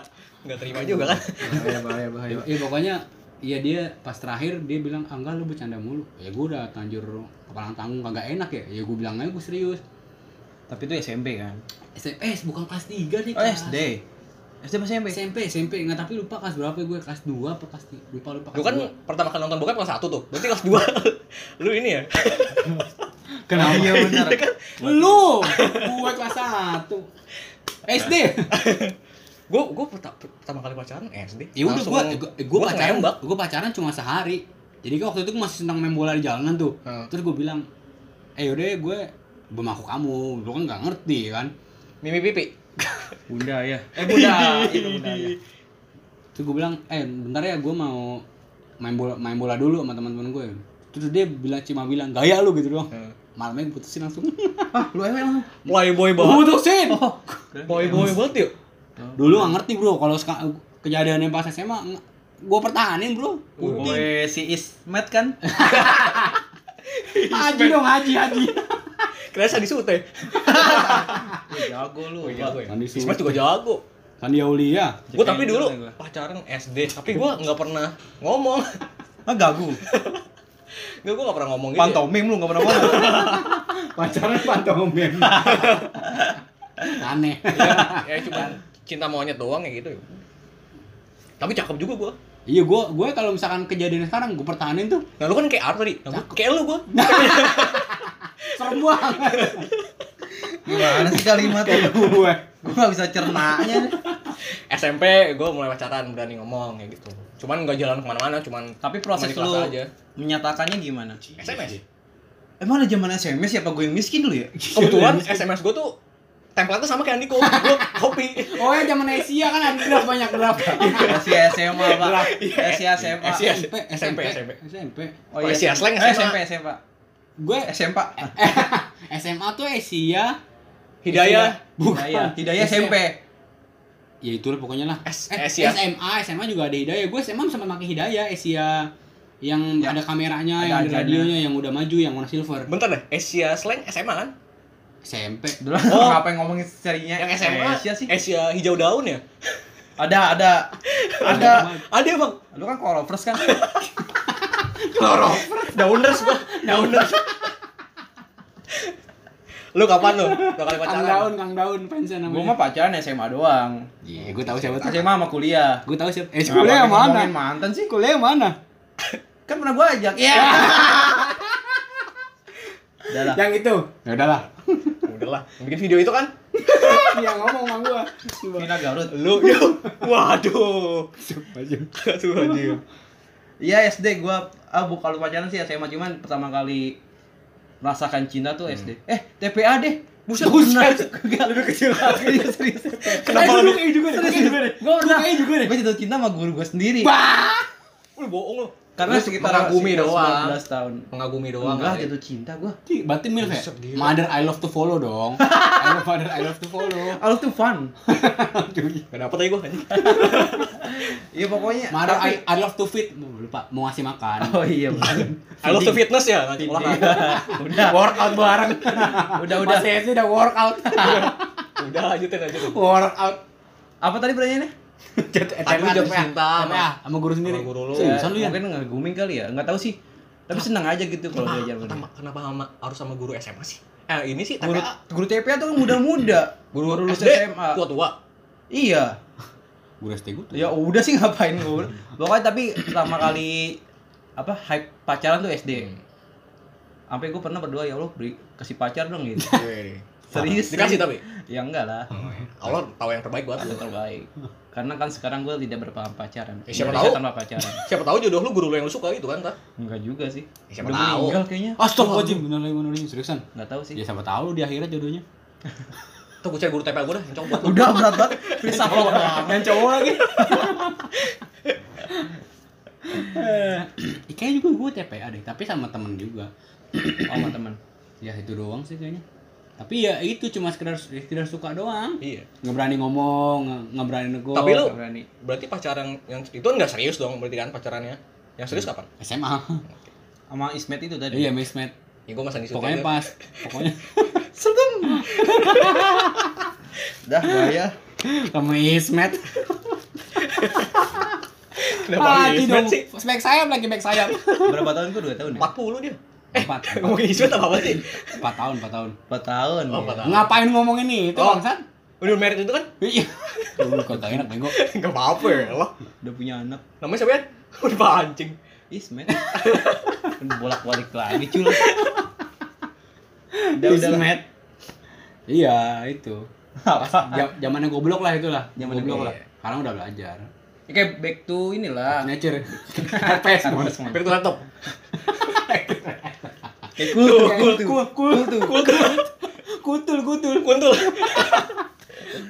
[SPEAKER 3] nggak terima juga kan.
[SPEAKER 2] bahaya bahaya bahaya.
[SPEAKER 1] Iya pokoknya iya dia pas terakhir dia bilang ah, enggak lu bercanda mulu. Ya gue udah tanjur kepala tanggung kagak enak ya. Ya gue bilang aja gue serius.
[SPEAKER 2] Tapi itu SMP kan?
[SPEAKER 1] SMS bukan kelas 3 nih
[SPEAKER 2] oh
[SPEAKER 1] kelas
[SPEAKER 2] SD SD apa SMP
[SPEAKER 1] SMP SMP nggak tapi lupa kelas berapa gue kelas 2 apa kelas 3 lupa lupa
[SPEAKER 3] Lu
[SPEAKER 1] kelas
[SPEAKER 3] kan
[SPEAKER 1] dua.
[SPEAKER 3] pertama kali nonton bokep kelas 1 tuh. Berarti kelas 2. lu ini ya.
[SPEAKER 1] kenapa
[SPEAKER 2] iya benar
[SPEAKER 1] lu gue kelas 1 SD
[SPEAKER 3] Gue gue pertama kali pacaran SD.
[SPEAKER 1] ya udah gue gue gue
[SPEAKER 3] gua
[SPEAKER 1] pacaran gue pacaran cuma sehari jadi kan waktu itu gue masih senang main bola di jalanan tuh
[SPEAKER 3] Hmm.
[SPEAKER 1] terus gue bilang eh yaudah gue bemaku kamu lu kan nggak ngerti kan
[SPEAKER 3] Mimi pipi.
[SPEAKER 2] Bunda ya. Eh bunda. Itu bunda ya
[SPEAKER 1] terus gue bilang eh bentar ya gue mau main bola main bola dulu sama teman-teman gue terus dia bilang cuma bilang gaya lu gitu doang.
[SPEAKER 3] Hmm.
[SPEAKER 1] malamnya putusin langsung.
[SPEAKER 2] Ah lu emang? Langsung
[SPEAKER 3] Playboy banget.
[SPEAKER 1] putusin.
[SPEAKER 2] Oh.
[SPEAKER 3] Playboy banget yuk.
[SPEAKER 1] dulu nggak ngerti bro. Kalau seka- kejadiannya pas SMA gue pertahanin bro.
[SPEAKER 2] Gue si Ismet kan
[SPEAKER 1] haji dong haji haji
[SPEAKER 3] Kira Sandi Sute.
[SPEAKER 2] Jago lu
[SPEAKER 3] Oh, jago ya. Ismet juga jago.
[SPEAKER 1] Sandi Aulia
[SPEAKER 3] Gue tapi dulu pacaran SD, tapi gue nggak pernah ngomong.
[SPEAKER 2] ah gagu
[SPEAKER 3] Gue gue nggak pernah ngomong gitu. ya.
[SPEAKER 2] pantomim lu gak pernah ngomong
[SPEAKER 1] pacaran pantomim aneh
[SPEAKER 3] ya, ya cuma cinta monyet doang ya gitu. Tapi cakep juga gue.
[SPEAKER 1] Iya gue gue kalau misalkan kejadian sekarang gue pertahanin tuh
[SPEAKER 3] Nah lu kan kayak Art tadi. Nah, kayak lu gue.
[SPEAKER 1] serem banget
[SPEAKER 2] gimana sih kalimatnya
[SPEAKER 1] gue
[SPEAKER 2] gue gak bisa cernanya.
[SPEAKER 3] SMP gue mulai pacaran berani ngomong kayak gitu. Cuman nggak jalan ke mana-mana, cuman
[SPEAKER 2] tapi proses lu
[SPEAKER 3] aja.
[SPEAKER 2] menyatakannya gimana
[SPEAKER 3] SMS.
[SPEAKER 2] emang ada zaman SMS ya apa gue yang miskin dulu ya
[SPEAKER 3] Kebetulan SMS gue tuh template sama kayak Andiko. Gue copy.
[SPEAKER 1] oh ya zaman Asia kan ada draft banyak draft
[SPEAKER 2] Asia SMA pak Asia SMA
[SPEAKER 3] Asia.
[SPEAKER 1] SMP
[SPEAKER 3] SMP, SMP.
[SPEAKER 1] SMP
[SPEAKER 2] oh iya
[SPEAKER 3] Asia slang
[SPEAKER 2] Eh,
[SPEAKER 3] SMA.
[SPEAKER 2] SMP SMA
[SPEAKER 1] gue
[SPEAKER 2] SMP
[SPEAKER 1] SMA tuh Asia
[SPEAKER 3] Hidayah.
[SPEAKER 2] Hidayah Hidayah SMP
[SPEAKER 1] ya itulah pokoknya lah eh,
[SPEAKER 3] Asia.
[SPEAKER 1] SMA SMA juga ada Hidayah gue SMA sama pakai Hidayah Asia yang
[SPEAKER 2] Ya.
[SPEAKER 1] ada kameranya yang ada radionya yang udah maju yang warna silver
[SPEAKER 3] Bentar deh, Asia slang SMA kan?
[SPEAKER 1] SMP
[SPEAKER 2] Dulu
[SPEAKER 3] Oh.
[SPEAKER 2] ngapain ngomongin serinya?
[SPEAKER 3] Yang SMA
[SPEAKER 2] Asia sih.
[SPEAKER 3] Asia hijau daun ya?
[SPEAKER 2] ada ada. Ada
[SPEAKER 3] Ada. bang.
[SPEAKER 2] lu kan kolovers kan?
[SPEAKER 3] Dauners gua. Dauners. lu kapan lu? Udah kali
[SPEAKER 1] Kang
[SPEAKER 3] pacaran?
[SPEAKER 1] Daun Kang Daun fansnya
[SPEAKER 2] gue
[SPEAKER 1] namanya.
[SPEAKER 2] Mah pacaran SMA doang.
[SPEAKER 1] Iya gue tahu siapa tuh.
[SPEAKER 2] SMA sama kuliah.
[SPEAKER 1] Gue tahu siapa. Eh kuliah yang mana?
[SPEAKER 2] mantan sih?
[SPEAKER 1] Kuliah yang mana?
[SPEAKER 2] Kan pernah gue ajak. Ya udah lah.
[SPEAKER 1] Yang itu? Ya udahlah
[SPEAKER 3] Yang bikin video itu kan?
[SPEAKER 1] yang ngomong sama gua.
[SPEAKER 2] Mina Garut.
[SPEAKER 3] Lu, yuk. Waduh. Aduh anjir.
[SPEAKER 2] iya SD gue ah bu kalau pacaran sih SMA cuman pertama kali merasakan cinta tuh SD eh TPA deh.
[SPEAKER 3] Buset,
[SPEAKER 2] buset.
[SPEAKER 3] Lebih kecil lagi.
[SPEAKER 2] Iya, serius
[SPEAKER 3] Kenapa
[SPEAKER 1] lu
[SPEAKER 3] lebih?
[SPEAKER 1] kayak juga deh
[SPEAKER 2] serius
[SPEAKER 1] kayak juga deh.
[SPEAKER 2] Gue pernah
[SPEAKER 1] kayak juga deh.
[SPEAKER 2] Gue jatuh cinta sama guru gue sendiri
[SPEAKER 3] Lu bohong lu.
[SPEAKER 2] karena
[SPEAKER 3] Lu
[SPEAKER 2] sekitar
[SPEAKER 3] mengagumi doang.
[SPEAKER 2] 19 tahun.
[SPEAKER 3] Mengagumi doang.
[SPEAKER 2] enggak
[SPEAKER 3] kali.
[SPEAKER 2] jatuh cinta gue
[SPEAKER 1] berarti milf ya mother I love to follow dong. I love mother I love to follow.
[SPEAKER 2] All tuh fun.
[SPEAKER 3] Gak dapet aja gua.
[SPEAKER 2] Iya pokoknya.
[SPEAKER 1] Mother
[SPEAKER 2] tapi-
[SPEAKER 1] I, I love to Duh, lupa mau ngasih makan.
[SPEAKER 2] Oh iya.
[SPEAKER 3] I love to fitness ya, nanti olahraga.
[SPEAKER 2] udah.
[SPEAKER 1] Workout bareng.
[SPEAKER 2] Udah udah.
[SPEAKER 1] Mas SD udah workout.
[SPEAKER 3] Udah lanjutin lanjutin.
[SPEAKER 1] workout.
[SPEAKER 2] Apa tadi pertanyaannya
[SPEAKER 3] Jatuh cinta sama-
[SPEAKER 1] TPA sama guru sendiri.
[SPEAKER 3] Sama guru lu.
[SPEAKER 1] seriusan lu ya?
[SPEAKER 2] Mungkin kali ya. Nggak tahu sih. Tapi senang aja gitu kalau
[SPEAKER 3] Kenapa,
[SPEAKER 2] belajar sama dia.
[SPEAKER 3] kenapa, kenapa sama, harus sama guru SMA sih? Eh ini sih
[SPEAKER 2] guru guru TPA tuh kan muda-muda.
[SPEAKER 3] Guru
[SPEAKER 2] lulus
[SPEAKER 3] SD,
[SPEAKER 2] SMA
[SPEAKER 3] Tua-tua.
[SPEAKER 2] iya.
[SPEAKER 1] Guru SD gue tuh.
[SPEAKER 2] Ya udah sih ngapain gue pokoknya tapi pertama kali apa hype pacaran tuh SD sampai gue pernah berdoa ya Allah beri kasih pacar dong gitu serius?
[SPEAKER 3] Dikasih tapi.
[SPEAKER 2] ya enggak lah.
[SPEAKER 3] Allah tahu yang terbaik buat lu.
[SPEAKER 2] yang terbaik. Karena kan sekarang gue tidak berpaham pacaran.
[SPEAKER 3] Eh, siapa
[SPEAKER 2] Indonesia
[SPEAKER 3] tahu?
[SPEAKER 2] tanpa pacaran.
[SPEAKER 3] Siapa tahu jodoh lu guru lu yang lu suka gitu kan, Tar?
[SPEAKER 2] enggak juga sih.
[SPEAKER 3] Ya, siapa
[SPEAKER 2] udah
[SPEAKER 3] tahu.
[SPEAKER 2] meninggal kayaknya.
[SPEAKER 1] Astagfirullahaladzim bener lagi lagi. Seriusan
[SPEAKER 2] nggak tahu sih.
[SPEAKER 1] Ya siapa tahu di akhirat jodohnya.
[SPEAKER 3] Tuh gue cari guru TPA gue dah, yang cowok.
[SPEAKER 2] Udah berat banget. Bisa kalau
[SPEAKER 1] yang cowok lagi. Eh, kayaknya juga gue TPA deh tapi sama temen juga.
[SPEAKER 2] Sama teman.
[SPEAKER 1] ya itu doang sih kayaknya tapi ya itu cuma sekedar sekedar suka doang
[SPEAKER 3] Iya.
[SPEAKER 1] nggak berani ngomong nggak berani nego
[SPEAKER 3] Tapi lu-
[SPEAKER 2] berani.
[SPEAKER 3] Berarti pacaran yang itu nggak serius dong berarti kan pacarannya. Yang serius kapan?
[SPEAKER 1] SMA
[SPEAKER 2] Sama Ismet itu tadi.
[SPEAKER 1] iya mismet
[SPEAKER 3] Ya gue masa di
[SPEAKER 1] pokoknya pas pokoknya
[SPEAKER 2] Dah bahaya.
[SPEAKER 1] sama ismet
[SPEAKER 3] Kenapa
[SPEAKER 1] ah
[SPEAKER 3] Ismet
[SPEAKER 1] tidak
[SPEAKER 3] sih?
[SPEAKER 1] back sayap lagi back sayap
[SPEAKER 2] Berapa tahun gua? 2 tahun ya?
[SPEAKER 3] 40 dia.
[SPEAKER 1] empat
[SPEAKER 3] Ngomongin Ismet apa apa sih?
[SPEAKER 1] empat tahun empat tahun
[SPEAKER 2] 4 tahun.
[SPEAKER 3] Oh,
[SPEAKER 2] ya.
[SPEAKER 3] empat tahun.
[SPEAKER 1] ngapain ngomongin nih itu
[SPEAKER 3] Oh.
[SPEAKER 1] bangsat
[SPEAKER 3] Udah merit itu kan?
[SPEAKER 1] iya lu kota enak bego
[SPEAKER 3] Enggak apa-apa ya Allah.
[SPEAKER 2] Udah punya anak.
[SPEAKER 3] Namanya siapa ya? Udah pancing.
[SPEAKER 2] Ismet. Kan bolak-balik lagi cul. Udah udah.
[SPEAKER 1] ismet iya itu Ja- zamannya goblok lah itulah
[SPEAKER 2] Zamannya
[SPEAKER 1] goblok
[SPEAKER 2] goblok.
[SPEAKER 1] lah sekarang udah belajar
[SPEAKER 2] Ya, Kayak back to inilah.
[SPEAKER 1] nature FPS
[SPEAKER 3] Back to laptop.
[SPEAKER 2] Tuh.
[SPEAKER 1] Kul- kul- kutul kutul kutul
[SPEAKER 3] Kuntul.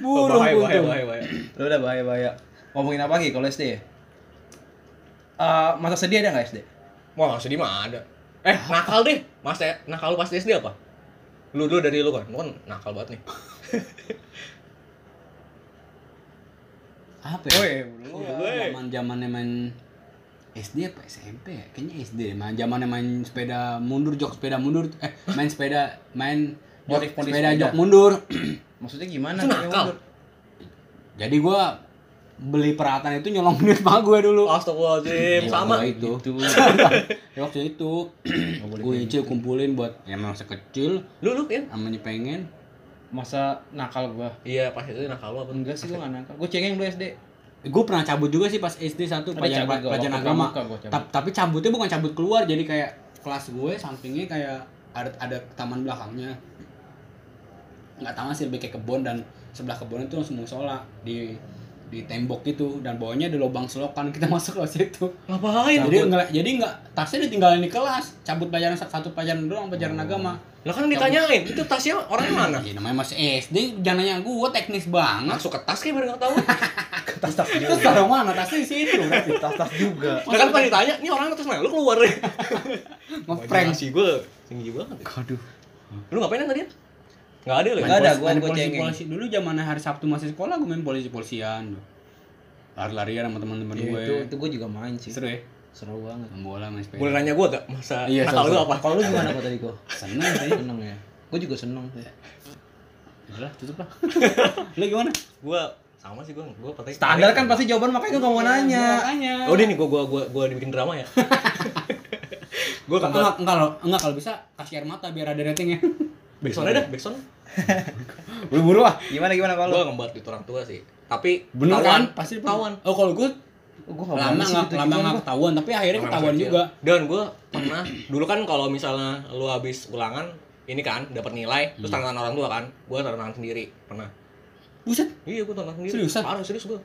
[SPEAKER 1] burung
[SPEAKER 3] bahaya, bahaya,
[SPEAKER 1] kutul
[SPEAKER 3] bahaya, bahaya.
[SPEAKER 2] Lu udah bahaya bahaya. Ngomongin apa lagi kalau SD ya? Eh, masa sedih ada nggak SD?
[SPEAKER 3] Wah, sedih mah ada. Eh, nakal deh. Mas nakal lu pas SD apa? Lu dulu dari lu kan. Lu kan nakal banget nih.
[SPEAKER 1] apa ya
[SPEAKER 2] Woi,
[SPEAKER 1] Oh,
[SPEAKER 3] Woi.
[SPEAKER 1] zaman zamannya main SD apa SMP ya? Kayaknya SD. Main zamannya main sepeda mundur, jok sepeda mundur. Eh, main sepeda, main jok sepeda,
[SPEAKER 2] sepeda.
[SPEAKER 1] jok mundur.
[SPEAKER 2] Maksudnya gimana?
[SPEAKER 3] Itu nakal.
[SPEAKER 1] Jadi gua beli peralatan itu nyolong duit sama gue dulu.
[SPEAKER 3] Astagfirullahaladzim,
[SPEAKER 1] Ya,
[SPEAKER 3] sama.
[SPEAKER 1] itu.
[SPEAKER 2] Itu.
[SPEAKER 1] ya, waktu itu gue nyicil kumpulin buat ya masa kecil
[SPEAKER 3] Lu lu ya?
[SPEAKER 1] namanya pengen
[SPEAKER 2] Masa nakal gua?
[SPEAKER 3] Iya, pas itu nakal lu apa?
[SPEAKER 2] Enggak sih gua nggak nakal. Gua cengeng dulu SD.
[SPEAKER 1] Gue pernah cabut juga sih pas SD satu pelajaran pelajaran agama
[SPEAKER 2] cabut.
[SPEAKER 1] Ta- tapi cabutnya bukan cabut keluar jadi kayak kelas gue sampingnya kayak ada ada taman belakangnya nggak taman sih lebih kayak kebun dan sebelah kebun itu langsung musola di di tembok gitu dan bawahnya ada lubang selokan kita masuk kelas itu
[SPEAKER 3] Ngapain?
[SPEAKER 1] jadi nggak jadi nggak tasnya ditinggalin di kelas cabut pelajaran satu pelajaran doang pelajaran agama
[SPEAKER 3] Lah kan ditanyain, itu tasnya orangnya mana?
[SPEAKER 1] ya namanya masih SD jangan nanya gue teknis banget
[SPEAKER 3] Masuk ke tas kayak baru nggak tahu.
[SPEAKER 2] Tas-tas
[SPEAKER 1] terus taruh mana tasnya di situ
[SPEAKER 2] Tas-tas juga.
[SPEAKER 3] Lah kan pas ditanya, ini orangnya tas mana? Lu keluar deh.
[SPEAKER 1] ngeprank
[SPEAKER 3] sih gue tinggi banget.
[SPEAKER 1] Aduh.
[SPEAKER 3] Lu ngapain tadi ya? Nggak ada lu ya?
[SPEAKER 2] Nggak ada, gua-
[SPEAKER 1] main
[SPEAKER 2] gua
[SPEAKER 1] polisi,
[SPEAKER 2] cengeng.
[SPEAKER 1] polisi dulu zaman hari Sabtu masih sekolah gue main polisi polisian lari-larian sama teman-teman
[SPEAKER 2] Iya,
[SPEAKER 1] gue
[SPEAKER 2] itu itu gua juga main sih.
[SPEAKER 1] seru ya
[SPEAKER 2] Seru banget.
[SPEAKER 1] main bola main sepeda
[SPEAKER 3] Boleh nanya gue gak? Masa
[SPEAKER 1] Iya,
[SPEAKER 3] nakal lu apa?
[SPEAKER 2] Kalau lu gimana kok tadi kok?
[SPEAKER 1] seneng sih
[SPEAKER 2] Seneng ya. Gua juga seneng sih.
[SPEAKER 1] udah tutup lah lu gimana
[SPEAKER 3] Gue sama sih gue. Gue katanya.
[SPEAKER 2] Standar kan pasti jawaban makanya gua nggak mau nanya.
[SPEAKER 1] makanya
[SPEAKER 3] Oh, udah nih gue gue gue gue dibikin drama ya. gue kan
[SPEAKER 1] enggak enggak kalau enggak kalau bisa kasih air mata biar ada ratingnya
[SPEAKER 3] Backsound aja dah, backsound.
[SPEAKER 1] buru-buru ah
[SPEAKER 2] Gimana gimana kalau?
[SPEAKER 3] Gue ngembat di orang tua sih. Tapi
[SPEAKER 1] bener
[SPEAKER 3] ketahuan.
[SPEAKER 1] kan pasti
[SPEAKER 3] ketahuan.
[SPEAKER 1] oh kalau gue
[SPEAKER 2] Oh, gua
[SPEAKER 1] lama
[SPEAKER 2] sih
[SPEAKER 1] nggak
[SPEAKER 2] gitu
[SPEAKER 1] lama nggak ketahuan tapi akhirnya
[SPEAKER 3] Orang
[SPEAKER 1] ketahuan juga
[SPEAKER 3] Dan gue pernah dulu kan kalau misalnya lu habis ulangan ini kan dapat nilai terus
[SPEAKER 1] Hmm.
[SPEAKER 3] tanda tangan orang tua kan gue tangan sendiri pernah
[SPEAKER 1] buset
[SPEAKER 3] iya gue tangan sendiri
[SPEAKER 1] Seriusan?
[SPEAKER 3] parah serius gue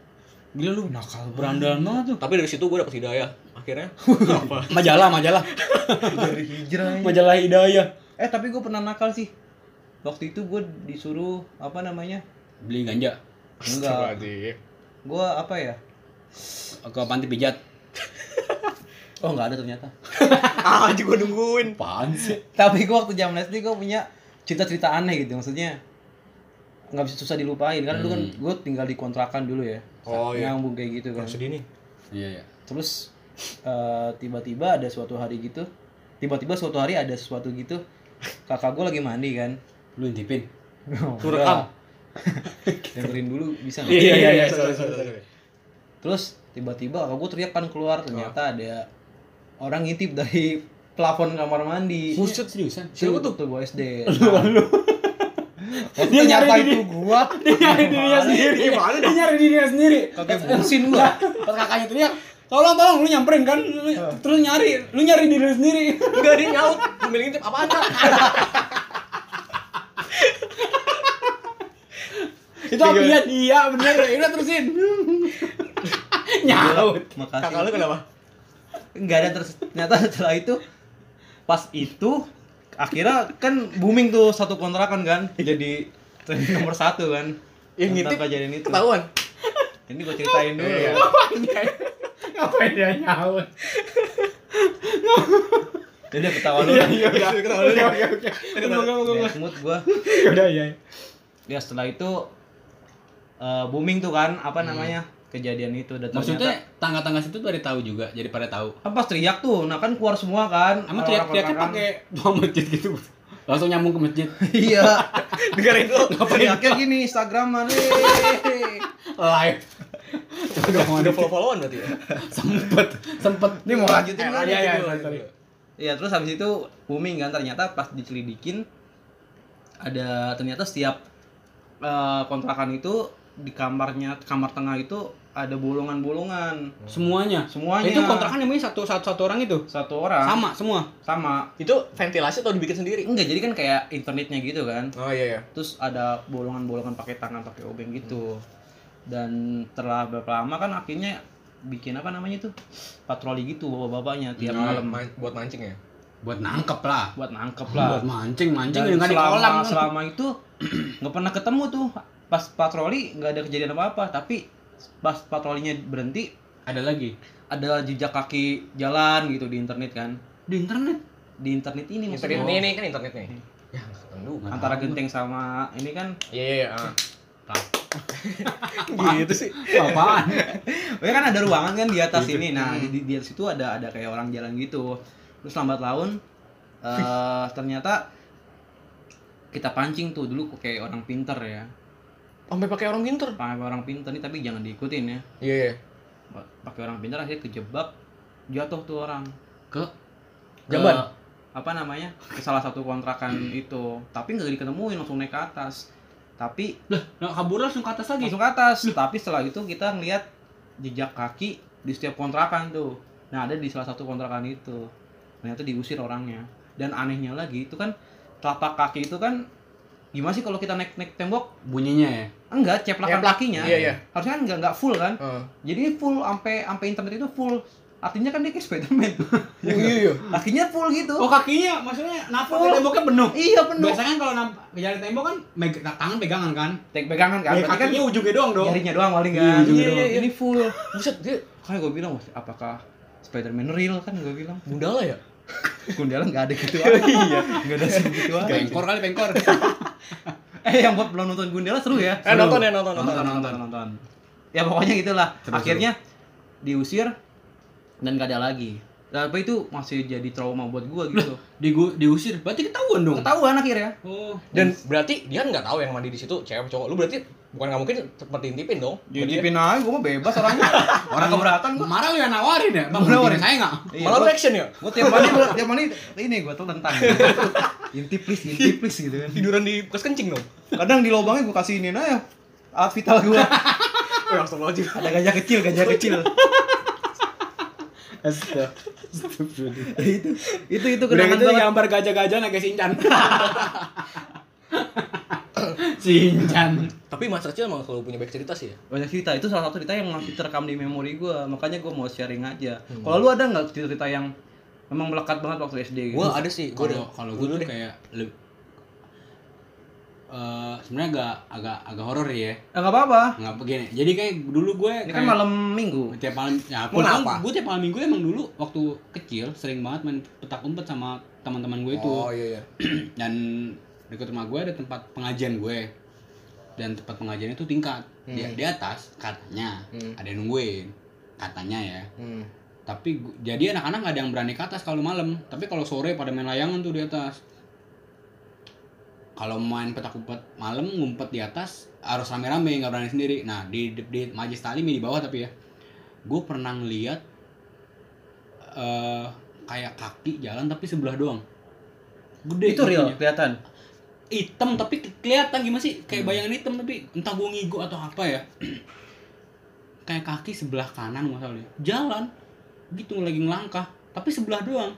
[SPEAKER 1] gila lu nakal berandalan banget tuh
[SPEAKER 3] tapi dari situ gue dapet hidayah akhirnya apa
[SPEAKER 1] majalah majalah
[SPEAKER 2] Dari hijrah.
[SPEAKER 1] majalah hidayah
[SPEAKER 2] Eh tapi gue pernah nakal sih. Waktu itu gue disuruh apa namanya?
[SPEAKER 1] beli ganja
[SPEAKER 2] Enggak. Gue apa ya?
[SPEAKER 1] ke panti pijat
[SPEAKER 2] Oh nggak ada ternyata.
[SPEAKER 3] ah gue nungguin
[SPEAKER 1] sih
[SPEAKER 2] Tapi gue waktu zaman SD gue punya cerita-cerita aneh gitu. Maksudnya nggak bisa susah dilupain kan dulu kan gue tinggal di kontrakan dulu ya.
[SPEAKER 3] oh iya
[SPEAKER 2] Nyambung kayak gitu kan.
[SPEAKER 3] Sedih nih
[SPEAKER 1] iya iya
[SPEAKER 2] Terus eh, tiba-tiba ada suatu hari gitu. Tiba-tiba suatu hari ada sesuatu gitu. Kakak gue lagi mandi kan.
[SPEAKER 1] Lu intipin.
[SPEAKER 3] Lu rekam.
[SPEAKER 2] Dengerin dulu bisa nggak?
[SPEAKER 3] iya iya iya. Sorry sorry sorry
[SPEAKER 2] Terus tiba-tiba kakak gue teriak kan keluar ternyata ada orang ngintip dari plafon kamar mandi.
[SPEAKER 1] Buset seriusan?
[SPEAKER 2] Siapa tuh? Tuh gue SD.
[SPEAKER 1] Dia
[SPEAKER 2] Dia
[SPEAKER 1] nyari
[SPEAKER 2] itu gua.
[SPEAKER 1] dia nyari dirinya sendiri.
[SPEAKER 3] Gimana
[SPEAKER 1] dia nyari dirinya sendiri.
[SPEAKER 2] Kakek busin gua.
[SPEAKER 1] pas kakaknya teriak tolong tolong lu nyamperin kan? Lu- terus nyari lu nyari diri lu sendiri.
[SPEAKER 3] Enggak dia nyaut. Ambil ngintip apaan Kak?
[SPEAKER 1] Itu apa dia dia bener udah terusin nyaut
[SPEAKER 2] Makasih.
[SPEAKER 3] kakak lu kenapa
[SPEAKER 2] Enggak ada terus ternyata setelah itu pas itu akhirnya kan booming tuh satu kontrakan kan jadi nomor satu kan
[SPEAKER 3] Yang ngintip
[SPEAKER 2] kejadian itu
[SPEAKER 3] ketahuan
[SPEAKER 2] ini gue ceritain dulu
[SPEAKER 3] Iya.
[SPEAKER 2] ya
[SPEAKER 1] Ngapain dia nyaut?
[SPEAKER 2] jadi ketawa lu kan
[SPEAKER 1] Iya udah.
[SPEAKER 3] Ketahuan dulu.
[SPEAKER 1] Oke oke oke.
[SPEAKER 2] Ya, smooth gue
[SPEAKER 1] Udah ya.
[SPEAKER 2] ya setelah itu eh, booming tuh kan apa namanya kejadian itu dan
[SPEAKER 1] Maksudnya tangga-tangga situ pada tahu juga, jadi pada tahu.
[SPEAKER 2] kan pas teriak tuh nah kan keluar semua kan
[SPEAKER 1] Emang
[SPEAKER 2] Orang-orang
[SPEAKER 1] teriak-teriaknya
[SPEAKER 2] kontrakan.
[SPEAKER 1] pakai doang masjid gitu. Langsung nyambung ke masjid.
[SPEAKER 2] iya
[SPEAKER 3] dengerin dulu
[SPEAKER 2] teriaknya gini instagraman
[SPEAKER 1] Live. Udah mau
[SPEAKER 3] udah follow followan berarti ya
[SPEAKER 1] sempet sempet
[SPEAKER 2] Ini mau lanjutin kan?
[SPEAKER 1] iya iya
[SPEAKER 3] Lanjut,
[SPEAKER 1] sorry,
[SPEAKER 3] lanjut.
[SPEAKER 1] sorry.
[SPEAKER 2] Iya terus habis itu booming kan ternyata pas diselidikin ada ternyata setiap eh, kontrakan itu di kamarnya kamar tengah itu ada bolongan-bolongan.
[SPEAKER 1] Semuanya?
[SPEAKER 2] Semuanya.
[SPEAKER 1] itu kontrakan namanya satu satu satu orang itu?
[SPEAKER 2] Satu orang.
[SPEAKER 1] Sama semua?
[SPEAKER 2] Sama.
[SPEAKER 3] Itu ventilasi atau dibikin sendiri?
[SPEAKER 2] Enggak jadi kan kayak internetnya gitu kan.
[SPEAKER 3] Oh iya iya.
[SPEAKER 2] Terus ada bolongan-bolongan pakai tangan pakai obeng gitu. Dan setelah berapa lama kan akhirnya bikin apa namanya tuh patroli gitu bapak-bapaknya tiap
[SPEAKER 1] Hmm.
[SPEAKER 2] malam.
[SPEAKER 3] Man- buat mancing ya?
[SPEAKER 1] Buat nangkep lah.
[SPEAKER 2] Buat nangkep
[SPEAKER 1] buat
[SPEAKER 2] lah
[SPEAKER 1] mancing mancing
[SPEAKER 2] Dan
[SPEAKER 1] dengan di kolam kan.
[SPEAKER 2] selama itu nggak pernah ketemu tuh pas patroli nggak ada kejadian apa apa tapi pas patrolinya berhenti
[SPEAKER 1] ada lagi?
[SPEAKER 2] ada jejak kaki jalan gitu di internet kan.
[SPEAKER 1] Di internet?
[SPEAKER 2] Di internet ini
[SPEAKER 3] internet ini, ini kan internet nih. Ya aduh
[SPEAKER 1] Nggak
[SPEAKER 2] antara genteng sama ini kan.
[SPEAKER 3] Iya iya iya ah.
[SPEAKER 1] gitu sih. apaan?
[SPEAKER 2] Ya kan ada ruangan kan di atas
[SPEAKER 1] Gitu.
[SPEAKER 2] ini. Nah di, di atas itu ada ada kayak orang jalan gitu. Terus lambat laun eh ternyata kita pancing tuh dulu kayak orang pinter ya
[SPEAKER 3] sampai pakai orang pinter
[SPEAKER 2] pakai orang pinter nih tapi jangan diikutin ya.
[SPEAKER 3] Iya iya.
[SPEAKER 2] Pakai orang pintar akhirnya kejebak jatuh tuh orang.
[SPEAKER 1] Ke?
[SPEAKER 3] Jamban?
[SPEAKER 2] Ke- apa namanya? Ke salah satu kontrakan itu. Tapi nggak diketemuin langsung naik ke atas. Tapi
[SPEAKER 1] lah nah, kabur langsung ke atas lagi?
[SPEAKER 2] Langsung ke atas. Tapi setelah itu kita ngeliat jejak kaki di setiap kontrakan tuh. Nah ada di salah satu kontrakan itu. Ternyata diusir orangnya. Dan anehnya lagi itu kan telapak kaki itu kan gimana sih kalau kita naik naik tembok?
[SPEAKER 1] Bunyinya ya?
[SPEAKER 2] Enggak ceplakan
[SPEAKER 3] Ceplak.
[SPEAKER 2] kakinya
[SPEAKER 3] Iya, iya.
[SPEAKER 2] harusnya kan enggak enggak full kan?
[SPEAKER 3] Heeh.
[SPEAKER 2] jadi full sampai sampai internet itu full. Artinya kan dia kayak Spiderman.
[SPEAKER 3] Oh iya iya.
[SPEAKER 2] Kakinya full gitu.
[SPEAKER 1] Oh kakinya maksudnya
[SPEAKER 2] Full.
[SPEAKER 1] temboknya penuh?
[SPEAKER 2] Iya penuh.
[SPEAKER 1] Biasanya kan kalau nampak jalan tembok kan meg- tangan pegangan kan?
[SPEAKER 2] Tek pegangan kan?
[SPEAKER 1] Ya,
[SPEAKER 2] berarti kan
[SPEAKER 1] kakinya ujungnya doang dong.
[SPEAKER 2] jarinya doang paling
[SPEAKER 1] Iya,
[SPEAKER 2] kan? Iya,
[SPEAKER 1] doang.
[SPEAKER 2] iya, ini full.
[SPEAKER 3] Buset dia
[SPEAKER 2] kayak gue bilang "Wah, apakah Spiderman real? Kan gue bilang.
[SPEAKER 3] Gundala ya?
[SPEAKER 2] Gundala nggak ada gitu iya. Nggak ada sih gitu aja.
[SPEAKER 1] pengkor kali pengkor
[SPEAKER 2] eh yang buat belum nonton Gundala seru ya?
[SPEAKER 3] Eh
[SPEAKER 2] Seru.
[SPEAKER 3] nonton ya nonton
[SPEAKER 2] nonton
[SPEAKER 3] nonton.
[SPEAKER 2] nonton nonton. Ya pokoknya gitulah.
[SPEAKER 1] Seru,
[SPEAKER 2] akhirnya diusir dan gak ada lagi. Tapi itu masih jadi trauma buat gua gitu.
[SPEAKER 1] Di diusir? Berarti ketahuan dong?
[SPEAKER 2] Ketahuan akhirnya.
[SPEAKER 1] Oh.
[SPEAKER 3] Dan berarti dia nggak tahu yang mandi di situ cewek cowok. Lu berarti bukan nggak mungkin sempat diintipin dong.
[SPEAKER 2] Ditipin aja, gue mah bebas orangnya. Orang keberatan gue.
[SPEAKER 1] marah lu yang nawarin ya bang
[SPEAKER 2] Gua nawarin.
[SPEAKER 1] saya nggak
[SPEAKER 3] malah lu action ya
[SPEAKER 2] Gue tiap mandi, tiap mandi ini gue tuh tentang. Intip please, intip please gitu kan.
[SPEAKER 3] tiduran di bekas kencing dong
[SPEAKER 2] Kadang di lubangnya gue kasih ini aja. Alat vital gue.
[SPEAKER 3] astagfirullahaladzim
[SPEAKER 2] Ada gajah kecil, gajah kecil. itu, itu, itu
[SPEAKER 1] Udah
[SPEAKER 2] kenangan
[SPEAKER 1] gitu
[SPEAKER 2] banget.
[SPEAKER 1] gambar gajah-gajah naga Sinchan. Sinchan.
[SPEAKER 3] tapi Mas Rachel emang selalu punya back cerita sih ya
[SPEAKER 2] Banyak cerita, itu salah satu cerita yang masih terekam di memori gue. Makanya gue mau sharing aja. Kalau lu ada nggak cerita yang memang melekat banget waktu SD gitu?
[SPEAKER 3] gua ada sih gua
[SPEAKER 1] Kalau
[SPEAKER 3] ada
[SPEAKER 1] kalau gue
[SPEAKER 3] Gua
[SPEAKER 1] tuh
[SPEAKER 3] deh.
[SPEAKER 1] kayak le- eh sebenarnya agak agak agak horor ya.
[SPEAKER 2] Eh, nggak apa-apa.
[SPEAKER 1] Nggak begini. Jadi kayak dulu gue
[SPEAKER 2] Ini kan malam minggu.
[SPEAKER 1] tiap malam ya
[SPEAKER 3] Mau
[SPEAKER 1] pun
[SPEAKER 3] apa?
[SPEAKER 1] gue tiap malam minggu emang dulu waktu kecil sering banget main petak umpet sama teman-teman gue itu
[SPEAKER 3] oh iya iya
[SPEAKER 1] dan dekat rumah gue ada tempat pengajian gue dan tempat pengajian itu tingkat di,
[SPEAKER 3] Hmm.
[SPEAKER 1] di atas katanya
[SPEAKER 3] Hmm.
[SPEAKER 1] ada yang nungguin katanya ya
[SPEAKER 3] hmm.
[SPEAKER 1] tapi jadi anak-anak nggak ada yang berani ke atas kalau malam tapi kalau sore pada main layangan tuh di atas kalau main petak umpet malam ngumpet di atas harus rame-rame nggak berani sendiri nah di di, di majlis talim di bawah tapi ya gue pernah ngeliat eh kayak kaki jalan tapi sebelah doang gede
[SPEAKER 2] Itu real, kelihatan.
[SPEAKER 1] Hitam tapi ke- kelihatan gimana sih? Kayak bayangan hitam tapi entah gue ngigo atau apa ya. Kayak kaki sebelah kanan masalahnya jalan gitu lagi ngelangkah tapi sebelah doang.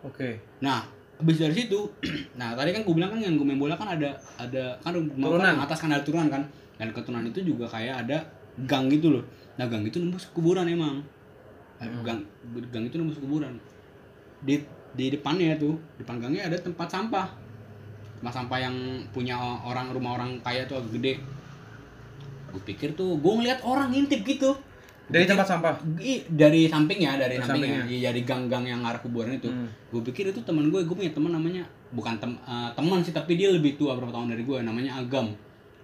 [SPEAKER 2] Oke.
[SPEAKER 1] nah habis dari situ nah tadi kan gue bilang kan yang gue main bola kan ada ada kan rumah
[SPEAKER 2] Turunan.
[SPEAKER 1] kan atas kan ada turunan kan. Dan keturunan itu juga kayak ada gang gitu loh. Nah gang itu nembus kuburan emang. Gang gang itu nembus kuburan. Di di depannya tuh depan gangnya ada tempat sampah tempat sampah yang punya orang rumah orang kaya tuh agak gede gue pikir tuh gue ngeliat orang ngintip gitu
[SPEAKER 2] Dari tempat sampah.
[SPEAKER 1] Ih, dari sampingnya dari
[SPEAKER 2] Dari
[SPEAKER 1] sampingnya,
[SPEAKER 2] sampingnya.
[SPEAKER 1] Iya, dari gang-gang yang arah kuburan itu
[SPEAKER 2] Hmm.
[SPEAKER 1] gue pikir itu teman gue gue punya teman namanya bukan tem eh, teman sih tapi dia lebih tua berapa tahun dari gue namanya Agam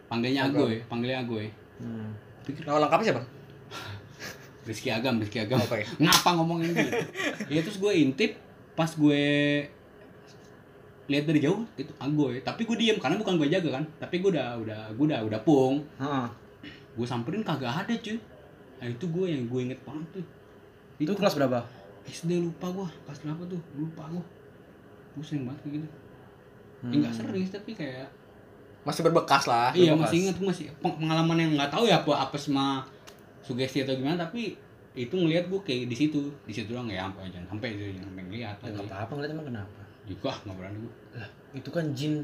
[SPEAKER 1] panggilnya
[SPEAKER 3] Agam.
[SPEAKER 1] Agoy panggilnya Agoy
[SPEAKER 2] Hmm.
[SPEAKER 3] Nama lengkapnya siapa?
[SPEAKER 1] Rizky Agam Rizky Agam
[SPEAKER 3] Oke.
[SPEAKER 1] ngapa ngomongin gitu ya terus gue intip pas gue lihat dari jauh itu Agoy tapi gue diem karena bukan gue jaga kan. Tapi gue udah udah gue udah udah pung.
[SPEAKER 2] Heeh.
[SPEAKER 1] gue samperin kagak ada cuy. Nah itu gue yang gue inget banget tuh
[SPEAKER 2] Itu kelas berapa?
[SPEAKER 1] SD lupa gua. Kelas berapa tuh? Lupa gua. Gue sering banget kayak gitu.
[SPEAKER 2] Hmm.
[SPEAKER 1] enggak sering sih, tapi kayak
[SPEAKER 3] Masih berbekas lah.
[SPEAKER 1] iya masih ingat gua masih peng- pengalaman yang nggak tahu ya apa apa sama sugesti atau gimana tapi itu ngelihat gua kayak di situ. Di situ doang ya sampai jangan sampai itu jangan sampai ngeliat
[SPEAKER 2] Ya, nggak apa-apa ngeliat emang kenapa?
[SPEAKER 1] Juga nggak berani gua
[SPEAKER 2] Lah, itu kan jin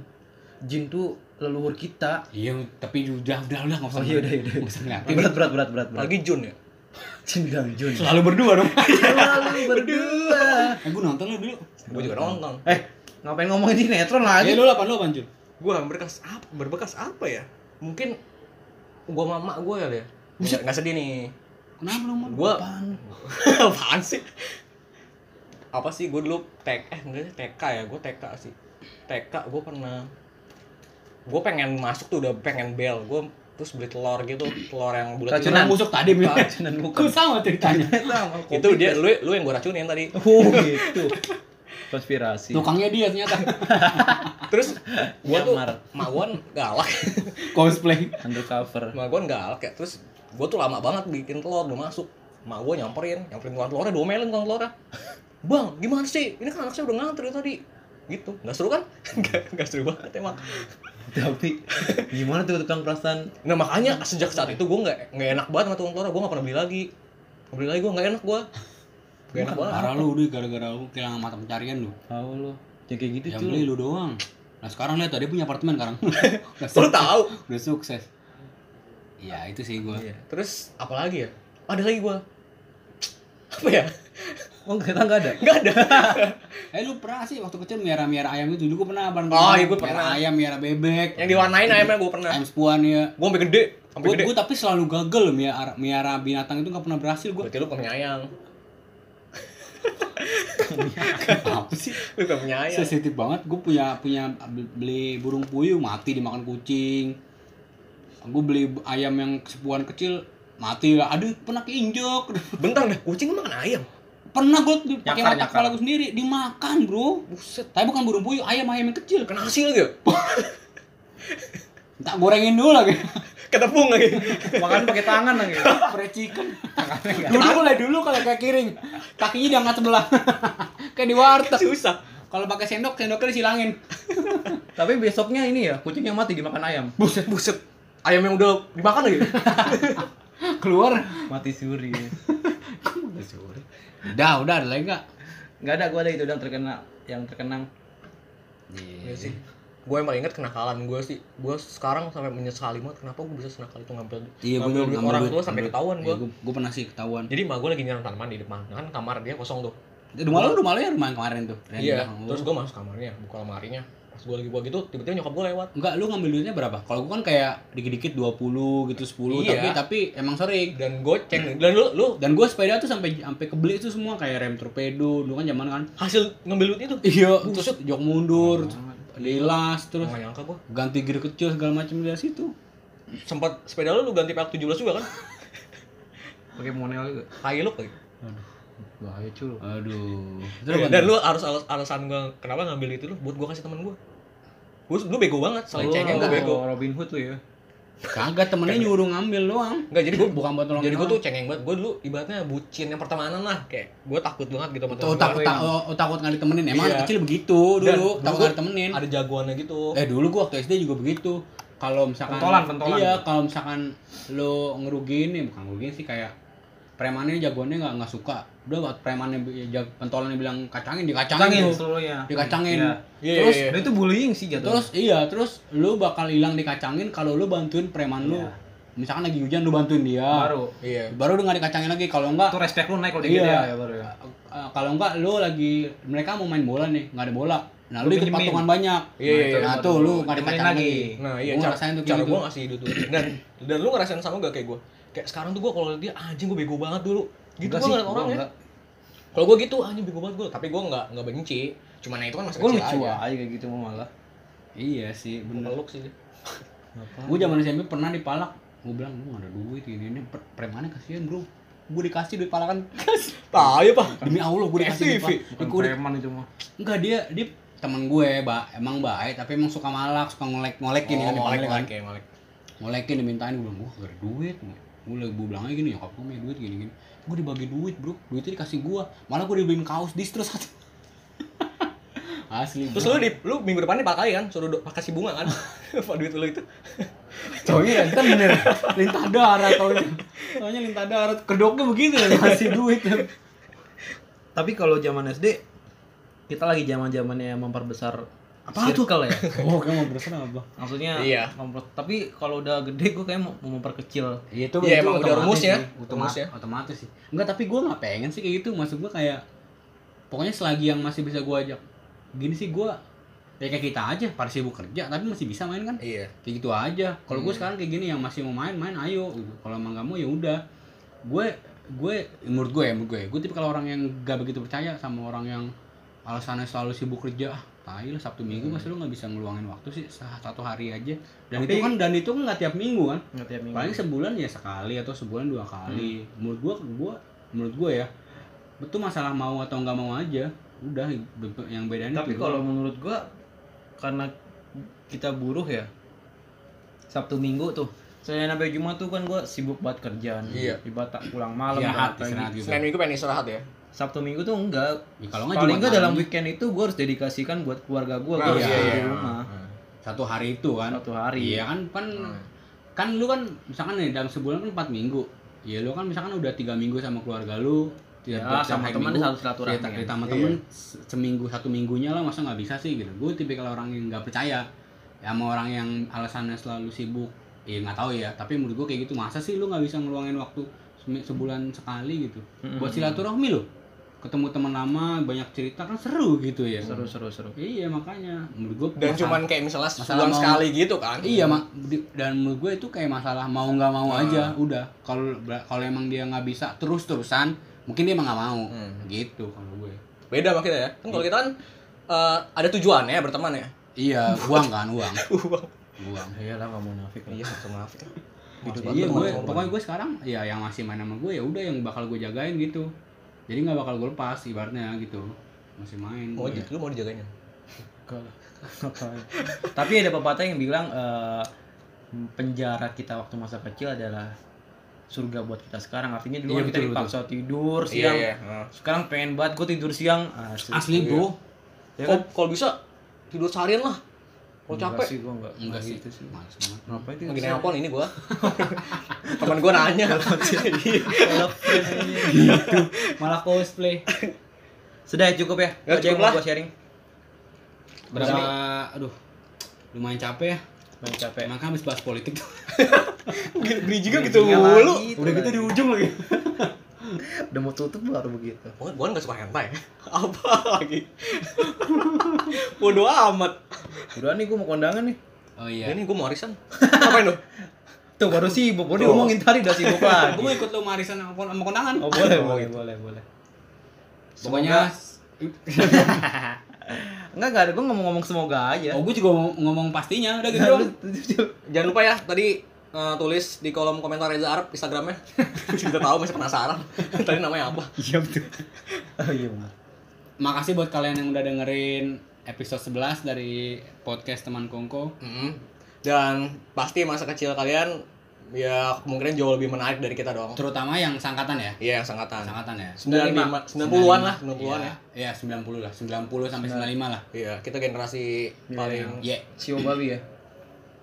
[SPEAKER 2] jin tuh leluhur kita.
[SPEAKER 1] iya tapi udah udah udah nggak usah
[SPEAKER 2] Oh, iya, udah, iya, udah.
[SPEAKER 1] nggak usah ngeliatin
[SPEAKER 2] Berat berat berat berat. berat.
[SPEAKER 3] Lagi Jun ya.
[SPEAKER 2] Jin bilang jun.
[SPEAKER 1] selalu berdua dong
[SPEAKER 2] Selalu berdua.
[SPEAKER 1] eh nonton lu dulu
[SPEAKER 3] Gue juga nonton.
[SPEAKER 2] Eh, ngapain ngomongin sinetron lagi?
[SPEAKER 1] lu apa lu apa?
[SPEAKER 3] Gue berbekas apa? Berbekas apa ya? Mungkin gue mama gue kali ya. Nggak, nggak sedih nih.
[SPEAKER 1] kenapa lu mau
[SPEAKER 3] Gua-
[SPEAKER 2] Apaan?
[SPEAKER 3] Apaan sih? Apa sih gue dulu TK eh enggak sih TK ya, gue TK sih. TK gue pernah gue pengen masuk tuh udah pengen bel gue terus beli telur gitu telur yang bulat
[SPEAKER 2] Racunan.
[SPEAKER 1] busuk tadi Mil.
[SPEAKER 2] Racunan bukan.
[SPEAKER 1] Sama ceritanya
[SPEAKER 2] Sama,
[SPEAKER 3] itu dia lu lu yang gue racunin tadi
[SPEAKER 2] Oh, gitu. Konspirasi.
[SPEAKER 1] tukangnya dia ternyata
[SPEAKER 3] terus gue tuh gue galak
[SPEAKER 1] cosplay
[SPEAKER 2] Undercover.
[SPEAKER 3] mak gue galak ya terus gue tuh lama banget bikin telur udah masuk mak gue nyamperin nyamperin tukang telurnya domelin tukang telurnya bang gimana sih ini kan anak saya udah ngantri tadi gitu nggak seru kan nggak nggak seru banget emang
[SPEAKER 2] Tapi gimana tuh tukang perasaan?
[SPEAKER 3] nah makanya sejak saat itu gue nggak nggak enak banget sama tukang telur gue nggak pernah beli lagi Nggak beli lagi gue nggak enak gue nggak enak banget
[SPEAKER 1] Parah lu deh gara-gara lu kehilangan mata pencarian lu.
[SPEAKER 2] Tahu lu. Yang kayak gitu
[SPEAKER 1] Yang
[SPEAKER 2] cuy.
[SPEAKER 1] beli lu doang. Nah sekarang lihat dia punya apartemen sekarang.
[SPEAKER 3] lu tahu
[SPEAKER 1] Udah sukses. Ya itu sih gua.
[SPEAKER 3] Iya. terus apa lagi ya ada lagi gue apa ya
[SPEAKER 2] Oh, kita nggak ada.
[SPEAKER 3] nggak ada
[SPEAKER 1] Eh lu pernah sih waktu kecil miara-miara ayam itu dulu gua pernah bareng
[SPEAKER 3] Oh, iya,
[SPEAKER 1] Miara
[SPEAKER 3] pernah.
[SPEAKER 1] ayam, miara bebek.
[SPEAKER 3] yang diwarnain ayamnya gue pernah
[SPEAKER 1] ayam sepuan ya.
[SPEAKER 3] gue sampai gede sampai gede
[SPEAKER 1] gua tapi selalu gagal loh miara, miara binatang itu gak pernah berhasil gua.
[SPEAKER 3] berarti lu penyayang
[SPEAKER 1] Apa sih?
[SPEAKER 3] lu gak penyayang
[SPEAKER 1] Sensitif banget. Gue punya punya beli burung puyuh mati dimakan kucing. Gue beli ayam yang sepuan kecil mati lah. Aduh pernah keinjek.
[SPEAKER 3] bentar dah kucing makan ayam
[SPEAKER 1] Pernah gue pakai mata kepala gue sendiri dimakan bro.
[SPEAKER 3] buset
[SPEAKER 1] Tapi bukan burung puyuh, ayam ayam yang kecil.
[SPEAKER 3] kena hasil gitu
[SPEAKER 1] Tak gorengin dulu lagi.
[SPEAKER 3] ketepung lagi
[SPEAKER 2] Makan pakai tangan lagi.
[SPEAKER 1] Fried chicken. dulu lah dulu kalau kayak kiring, kakinya diangkat sebelah. kayak di warteg.
[SPEAKER 3] susah
[SPEAKER 1] Kalau pakai sendok, sendoknya disilangin.
[SPEAKER 2] Tapi besoknya ini ya, kucing yang mati dimakan ayam.
[SPEAKER 3] buset buset ayam yang udah dimakan lagi
[SPEAKER 1] Keluar.
[SPEAKER 2] Mati suri.
[SPEAKER 1] Udah, udah ada lagi nggak?
[SPEAKER 2] Nggak ada, gua ada itu yang terkena yang terkenang.
[SPEAKER 3] Iya. Sih. Gue emang inget kenakalan gue sih. Gue sekarang sampai menyesali banget kenapa gue bisa senakal itu ngambil
[SPEAKER 1] Iya,
[SPEAKER 3] ngambil
[SPEAKER 1] ngambil
[SPEAKER 3] orang tua sampai ketahuan gue
[SPEAKER 1] Iya, gue pernah sih ketahuan.
[SPEAKER 3] jadi mak gue lagi nyiram tanaman di depan. Kan kamar dia kosong tuh.
[SPEAKER 1] Rumah lu, rumah lu ya? Rumah yang kemarin tuh. yang
[SPEAKER 3] iya terus gue masuk kamarnya buka lemarinya pas gue lagi buat gitu tiba-tiba nyokap gue lewat
[SPEAKER 1] Enggak, lu ngambil duitnya berapa? Kalau gua kan kayak dikit-dikit 20 gitu 10
[SPEAKER 3] Iya.
[SPEAKER 1] tapi tapi emang sering.
[SPEAKER 3] dan goceng dan lu lu
[SPEAKER 1] Dan gua sepeda tuh sampai sampai kebeli itu semua kayak rem torpedo, dulu kan zaman kan.
[SPEAKER 3] hasil ngambil duit itu
[SPEAKER 1] Iya, terus jok mundur, dilas, terus
[SPEAKER 3] nggak nyangka gue
[SPEAKER 1] ganti gear kecil segala macam dari situ.
[SPEAKER 3] sempat sepeda lu lu ganti pelek 17 juga kan
[SPEAKER 2] Pakai monel juga.
[SPEAKER 3] tai lu
[SPEAKER 1] Aduh,
[SPEAKER 2] Bahaya cuy.
[SPEAKER 1] aduh.
[SPEAKER 3] Iya,
[SPEAKER 1] apa
[SPEAKER 3] dan
[SPEAKER 1] tuh?
[SPEAKER 3] lu harus alas- alasan gue kenapa ngambil itu lu buat gue kasih temen gue gue lu bego banget selain cengeng gue bego
[SPEAKER 2] Robin Hood lu ya.
[SPEAKER 1] kagak temennya nyuruh ngambil doang.
[SPEAKER 3] Enggak, jadi gue
[SPEAKER 1] bukan buat tolongin
[SPEAKER 3] Jadi gue tuh cengeng banget. Gue dulu ibaratnya bucin yang pertemanan lah. Kayak gue takut banget gitu sama
[SPEAKER 1] Tuh,
[SPEAKER 3] temen
[SPEAKER 1] takut, tak- oh, oh, takut nggak ditemenin. Emang
[SPEAKER 3] Iya.
[SPEAKER 1] kecil begitu
[SPEAKER 3] Dan
[SPEAKER 1] dulu,
[SPEAKER 3] dulu
[SPEAKER 1] takut nggak ditemenin.
[SPEAKER 3] Ada jagoannya gitu.
[SPEAKER 1] Eh dulu gua waktu SD juga begitu. Kalau misalkan
[SPEAKER 2] Pentolan, pentolan.
[SPEAKER 1] Iya, kalau misalkan lo ngerugiin nih, bukan ngerugiin sih kayak premannya jagoannya nggak nggak suka. Udah buat premannya jag, pentolannya bilang kacangin, dikacangin
[SPEAKER 2] Cangin
[SPEAKER 1] tuh.
[SPEAKER 2] seluruhnya.
[SPEAKER 1] Dikacangin.
[SPEAKER 2] Iya.
[SPEAKER 3] Iya,
[SPEAKER 1] terus
[SPEAKER 3] iya, iya.
[SPEAKER 2] Itu bullying sih jatuh.
[SPEAKER 1] terus iya, terus lu bakal hilang dikacangin kalau lu bantuin preman lu.
[SPEAKER 2] Iya.
[SPEAKER 1] Misalkan lagi hujan lu bantuin dia.
[SPEAKER 2] baru
[SPEAKER 3] Iya.
[SPEAKER 1] Baru lu nggak dikacangin lagi. Kalau enggak
[SPEAKER 2] itu respect lu naik kalau dikit
[SPEAKER 1] Iya.
[SPEAKER 2] ya, ya baru ya.
[SPEAKER 1] Eh, kalau enggak lu lagi mereka mau main bola nih nggak ada bola Nah,
[SPEAKER 2] Lu
[SPEAKER 1] lu ikut
[SPEAKER 2] pinjemin.
[SPEAKER 1] patungan banyak.
[SPEAKER 3] Iya, iya,
[SPEAKER 1] Nah,
[SPEAKER 2] iya.
[SPEAKER 1] tuh lu nggak dipacarin
[SPEAKER 2] lagi.
[SPEAKER 1] lagi.
[SPEAKER 3] Nah iya
[SPEAKER 1] Gua
[SPEAKER 3] cara,
[SPEAKER 1] ngerasain tuh
[SPEAKER 3] cara
[SPEAKER 1] gitu.
[SPEAKER 3] gue ngasih duit duit dan dan lu ngerasain sama gak kayak gue kayak sekarang tuh gue kalau dia anjing gue bego banget dulu gitu gue ngeliat
[SPEAKER 2] gua
[SPEAKER 3] orang ya kalau gue gitu anjing bego banget gue tapi gue nggak nggak benci cuman ya itu kan masih
[SPEAKER 2] Gue
[SPEAKER 3] kecil
[SPEAKER 2] lucu
[SPEAKER 3] aja
[SPEAKER 2] aja kayak gitu mau malah.
[SPEAKER 1] Iya sih,
[SPEAKER 3] gue
[SPEAKER 1] bener.
[SPEAKER 3] peluk sih.
[SPEAKER 1] Gue zaman SMP pernah dipalak. Gue bilang, lu nggak ada duit ini ini pre- premannya kasihan bro. Gue dikasih duit palakan.
[SPEAKER 3] Tahu ya pak
[SPEAKER 1] Demi Allah gue dikasih duit.
[SPEAKER 2] Bukan
[SPEAKER 1] Gua
[SPEAKER 2] preman itu mah.
[SPEAKER 1] Enggak dia dia teman gue, ba, emang baik tapi emang suka malak, suka ngolek ngolekin
[SPEAKER 3] oh,
[SPEAKER 1] kan
[SPEAKER 3] ngolek
[SPEAKER 1] dipanggil kan.
[SPEAKER 3] ngolek ya ngolek
[SPEAKER 1] Ngolekin dimintain gue bilang, "Wah, gak ada duit." Gue lagi gue bilangnya gini, nyokap gue punya duit gini gini. Gue dibagi duit, Bro. Duitnya dikasih gue. Malah gue dibeliin kaos distro satu. Asli.
[SPEAKER 3] terus lu di lu minggu depan nih pak kali kan suruh do- kasih bunga kan pak duit lu itu
[SPEAKER 1] Soalnya kan bener lintah darat taunya. Soalnya lintah darat kedoknya begitu ya kasih duit.
[SPEAKER 2] Tapi kalau zaman SD kita lagi zaman-zamannya memperbesar
[SPEAKER 1] Apa tuh?
[SPEAKER 2] circle ya.
[SPEAKER 1] Oh, kamu mau berusaha apa?
[SPEAKER 2] Maksudnya
[SPEAKER 3] Iya.
[SPEAKER 2] memper- tapi kalau udah gede gue kayak mau, memperkecil.
[SPEAKER 1] Iya itu
[SPEAKER 3] Iya,
[SPEAKER 1] itu
[SPEAKER 3] emang udah
[SPEAKER 1] otomatis
[SPEAKER 3] rumusnya.
[SPEAKER 1] sih. Otomatis,
[SPEAKER 3] Rumusnya.
[SPEAKER 1] otomatis sih. Enggak, tapi gue nggak pengen sih kayak gitu. Maksud gue kayak pokoknya selagi yang masih bisa gue ajak gini sih gue ya kayak kita aja pada sibuk kerja tapi masih bisa main kan
[SPEAKER 3] iya
[SPEAKER 1] kayak gitu aja kalau gue
[SPEAKER 3] Hmm.
[SPEAKER 1] sekarang kayak gini yang masih mau main main ayo kalau emang gak mau ya udah gue gue menurut gue ya menurut gue gue tipe kalau orang yang gak begitu percaya sama orang yang alasannya selalu sibuk kerja ah tai lah sabtu minggu
[SPEAKER 3] Hmm.
[SPEAKER 1] masa lu nggak bisa ngeluangin waktu sih sa- satu hari aja dan
[SPEAKER 2] Tapi-
[SPEAKER 1] itu kan dan itu kan nggak tiap minggu kan
[SPEAKER 2] Nggak tiap minggu.
[SPEAKER 1] paling sebulan ya sekali atau sebulan dua kali menurut gua gua menurut gua ya itu masalah mau atau nggak mau aja udah yang bedanya
[SPEAKER 2] Tapi kalau menurut gua karena kita buruh ya Sabtu Minggu tuh Senin sampai Jumat tuh kan gua sibuk banget kerjaan.
[SPEAKER 3] Iya.
[SPEAKER 2] Ibarat pulang malam
[SPEAKER 1] Istirahat,
[SPEAKER 2] lagi.
[SPEAKER 1] istirahat gitu.
[SPEAKER 3] senin minggu pengen istirahat ya
[SPEAKER 2] Sabtu Minggu tuh enggak.
[SPEAKER 1] Ya, kalau nggak
[SPEAKER 2] Paling enggak dalam weekend itu gua harus dedikasikan buat keluarga gua.
[SPEAKER 3] Nah,
[SPEAKER 1] iya,
[SPEAKER 2] harus
[SPEAKER 1] iya.
[SPEAKER 2] di rumah.
[SPEAKER 1] satu hari itu kan
[SPEAKER 2] Satu hari.
[SPEAKER 1] iya kan kan
[SPEAKER 3] Hmm.
[SPEAKER 1] kan lu kan misalkan nih dalam sebulan kan empat minggu ya lu kan misalkan udah tiga minggu sama keluarga lu
[SPEAKER 2] Ya, sama
[SPEAKER 1] hari
[SPEAKER 2] teman
[SPEAKER 1] minggu,
[SPEAKER 2] satu silaturahmi
[SPEAKER 1] cerita
[SPEAKER 2] kan.
[SPEAKER 1] cerita sama
[SPEAKER 3] Iya.
[SPEAKER 1] temen se- seminggu satu minggunya lah masa nggak bisa sih gitu gue tipikal orang yang nggak percaya ya sama orang yang alasannya selalu sibuk ya nggak tahu ya tapi menurut gue kayak gitu masa sih lu nggak bisa ngeluangin waktu sebulan sekali gitu buat silaturahmi lo ketemu teman lama banyak cerita kan seru gitu ya.
[SPEAKER 2] Seru seru seru.
[SPEAKER 1] iya makanya. Menurut gue
[SPEAKER 3] dan cuman kayak misalnya
[SPEAKER 1] masalah
[SPEAKER 3] sebulan
[SPEAKER 1] mau-
[SPEAKER 3] sekali gitu kan.
[SPEAKER 1] Iya mak dan menurut gue itu kayak masalah mau nggak mau
[SPEAKER 3] Nah.
[SPEAKER 1] aja udah. Kalau kalau emang dia nggak bisa terus terusan mungkin dia emang nggak mau.
[SPEAKER 3] Hmm.
[SPEAKER 1] gitu kalau gue
[SPEAKER 3] beda sama kita ya. Kan kalau kita kan eh, ada tujuannya berteman ya.
[SPEAKER 1] Iya uang kan uang. Uang.
[SPEAKER 2] Iya lah nggak mau nafik lah.
[SPEAKER 3] iya satu maaf ya
[SPEAKER 1] iya gue pokoknya gue sekarang ya yang masih main sama gue ya udah yang bakal gue jagain gitu jadi nggak bakal gue lepas ibaratnya gitu masih main
[SPEAKER 3] mau
[SPEAKER 1] gue.
[SPEAKER 3] lu mau dijagain ya.
[SPEAKER 2] Ngapain. Tapi ada pepatah yang bilang eh, penjara kita waktu masa kecil adalah surga buat kita sekarang. Artinya dulu
[SPEAKER 1] Iya,
[SPEAKER 2] kita
[SPEAKER 1] betul,
[SPEAKER 2] dipaksa tidur
[SPEAKER 3] iya
[SPEAKER 2] siang.
[SPEAKER 3] iya Heeh.
[SPEAKER 2] Sekarang pengen banget gue tidur siang. Asli.
[SPEAKER 1] asli bro
[SPEAKER 2] Ya
[SPEAKER 3] Kok
[SPEAKER 2] kan?
[SPEAKER 3] kalau bisa tidur seharian lah
[SPEAKER 2] Enggak
[SPEAKER 3] capek
[SPEAKER 2] sih gua enggak.
[SPEAKER 1] enggak sih
[SPEAKER 2] gitu sih.
[SPEAKER 1] males banget
[SPEAKER 2] Ngapain itu?
[SPEAKER 3] lagi nelpon ini gua teman gua nanya
[SPEAKER 1] malah cosplay
[SPEAKER 2] Sudah ya, cukup ya. Aja yang
[SPEAKER 3] cukup lah.
[SPEAKER 2] gua sharing.
[SPEAKER 1] berapa aduh lumayan capek ya
[SPEAKER 2] Main capek.
[SPEAKER 1] makanya habis bahas politik tuh
[SPEAKER 3] gini juga gitu mulu
[SPEAKER 1] udah gitu
[SPEAKER 2] lagi.
[SPEAKER 1] di ujung lagi
[SPEAKER 2] Udah mau tutup baru begitu.
[SPEAKER 3] Gua gua nggak suka hentai apa lagi bodoh amat
[SPEAKER 2] Udah nih gua mau kondangan nih.
[SPEAKER 1] oh iya
[SPEAKER 3] ini gua mau arisan ngapain lu
[SPEAKER 2] Tuh baru sibuk. Gua
[SPEAKER 3] Tuh.
[SPEAKER 2] ngomongin tadi udah sibuk lagi.
[SPEAKER 1] gue mau ikut lo marisan sama sama kondangan
[SPEAKER 2] Oh boleh, boleh, boleh, boleh.
[SPEAKER 1] pokoknya
[SPEAKER 2] Enggak, enggak ada. Gue ngomong-ngomong semoga aja.
[SPEAKER 1] oh gue juga mau ngomong pastinya udah gitu doang
[SPEAKER 3] jangan lupa ya tadi eh, tulis di kolom komentar Reza Arab Instagramnya. Kita tahu masih penasaran. Tadi namanya apa?
[SPEAKER 2] Iya betul. Oh iya benar.
[SPEAKER 1] makasih buat kalian yang udah dengerin episode 11 dari podcast teman Kongko.
[SPEAKER 3] Mm. dan pasti masa kecil kalian ya kemungkinan jauh lebih menarik dari kita dong
[SPEAKER 1] terutama yang sangkatan ya?
[SPEAKER 3] Iya yang sangkatan.
[SPEAKER 1] Sangkatan ya?
[SPEAKER 3] 95 90-an lah 90-an ya.
[SPEAKER 1] Iya, 90 lah, 90 sampai 95 lah.
[SPEAKER 3] iya kita generasi
[SPEAKER 2] Iya,
[SPEAKER 3] paling
[SPEAKER 1] Iya.
[SPEAKER 2] Sio babi ya.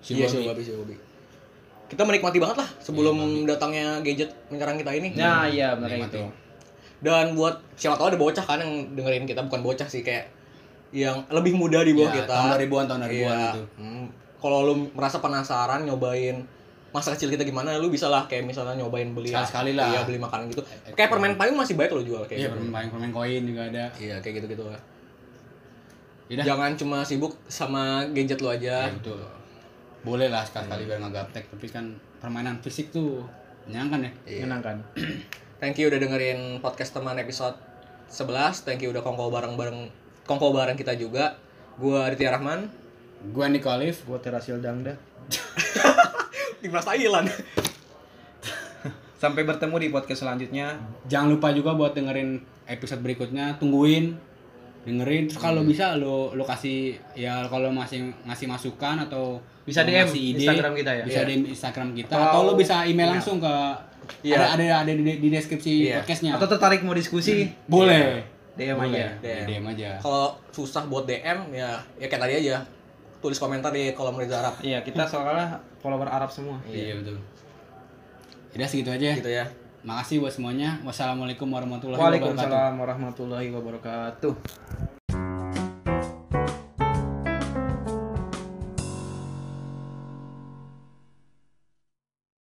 [SPEAKER 1] Si
[SPEAKER 3] iya
[SPEAKER 1] Bobby
[SPEAKER 3] sih Bobby kita menikmati banget lah sebelum datangnya gadget menyerang kita ini
[SPEAKER 2] Nah, iya benar itu.
[SPEAKER 3] dan buat siapa tahu ada bocah kan yang dengerin kita bukan bocah sih kayak yang lebih muda di bawah
[SPEAKER 1] Ya,
[SPEAKER 3] kita
[SPEAKER 1] tahun 2000-an, tahun 2000-an
[SPEAKER 3] Iya.
[SPEAKER 1] itu.
[SPEAKER 3] Hmm, kalau lu merasa penasaran nyobain masa kecil kita gimana lu bisa lah kayak misalnya nyobain beli
[SPEAKER 1] Sekali-sekali lah.
[SPEAKER 3] iya beli makanan gitu kayak permen payung masih baik lo jual kayak
[SPEAKER 1] Iya,
[SPEAKER 3] gitu.
[SPEAKER 1] permen permen koin juga ada.
[SPEAKER 3] iya kayak gitu gitu lah
[SPEAKER 1] Yaudah.
[SPEAKER 3] Jangan cuma sibuk sama gadget lu
[SPEAKER 1] Ya,
[SPEAKER 3] aja.
[SPEAKER 1] betul. Boleh lah sekali-kali biar nggak gaptek, tapi kan permainan fisik tuh menyenangkan ya.
[SPEAKER 3] Iya.
[SPEAKER 2] Menyenangkan.
[SPEAKER 3] Thank you udah dengerin podcast teman episode 11. Thank you udah kongko bareng-bareng kongko bareng kita juga. Gua Aditya Rahman.
[SPEAKER 1] Gua Niko Alif.
[SPEAKER 2] Gua Terasil Dangda.
[SPEAKER 3] Timnas Thailand.
[SPEAKER 2] Sampai bertemu di podcast selanjutnya.
[SPEAKER 1] Jangan lupa juga buat dengerin episode berikutnya, tungguin dengerin terus kalau bisa lo lo kasih ya kalau masih ngasih masukan atau
[SPEAKER 2] Bisa DM
[SPEAKER 1] ngasih
[SPEAKER 2] Instagram kita ya?
[SPEAKER 1] bisa
[SPEAKER 3] Iya.
[SPEAKER 1] DM Instagram kita
[SPEAKER 2] Atau
[SPEAKER 1] atau, lo bisa email
[SPEAKER 2] email.
[SPEAKER 1] langsung ke
[SPEAKER 3] Iya.
[SPEAKER 1] ada ada ada di, di deskripsi
[SPEAKER 3] Iya.
[SPEAKER 1] podcastnya
[SPEAKER 2] Atau tertarik mau diskusi?
[SPEAKER 1] boleh
[SPEAKER 2] DM
[SPEAKER 1] Boleh.
[SPEAKER 2] aja.
[SPEAKER 1] DM. DM aja
[SPEAKER 3] Kalau susah buat DM ya ya kayak tadi aja. Tulis komentar di kolom Reza Arab.
[SPEAKER 2] Iya, kita soalnya follower Arab semua.
[SPEAKER 1] iya betul Udah segitu aja
[SPEAKER 3] Gitu ya.
[SPEAKER 1] makasih buat semuanya wassalamualaikum warahmatullahi wabarakatuh
[SPEAKER 2] Waalaikumsalam warahmatullahi wabarakatuh.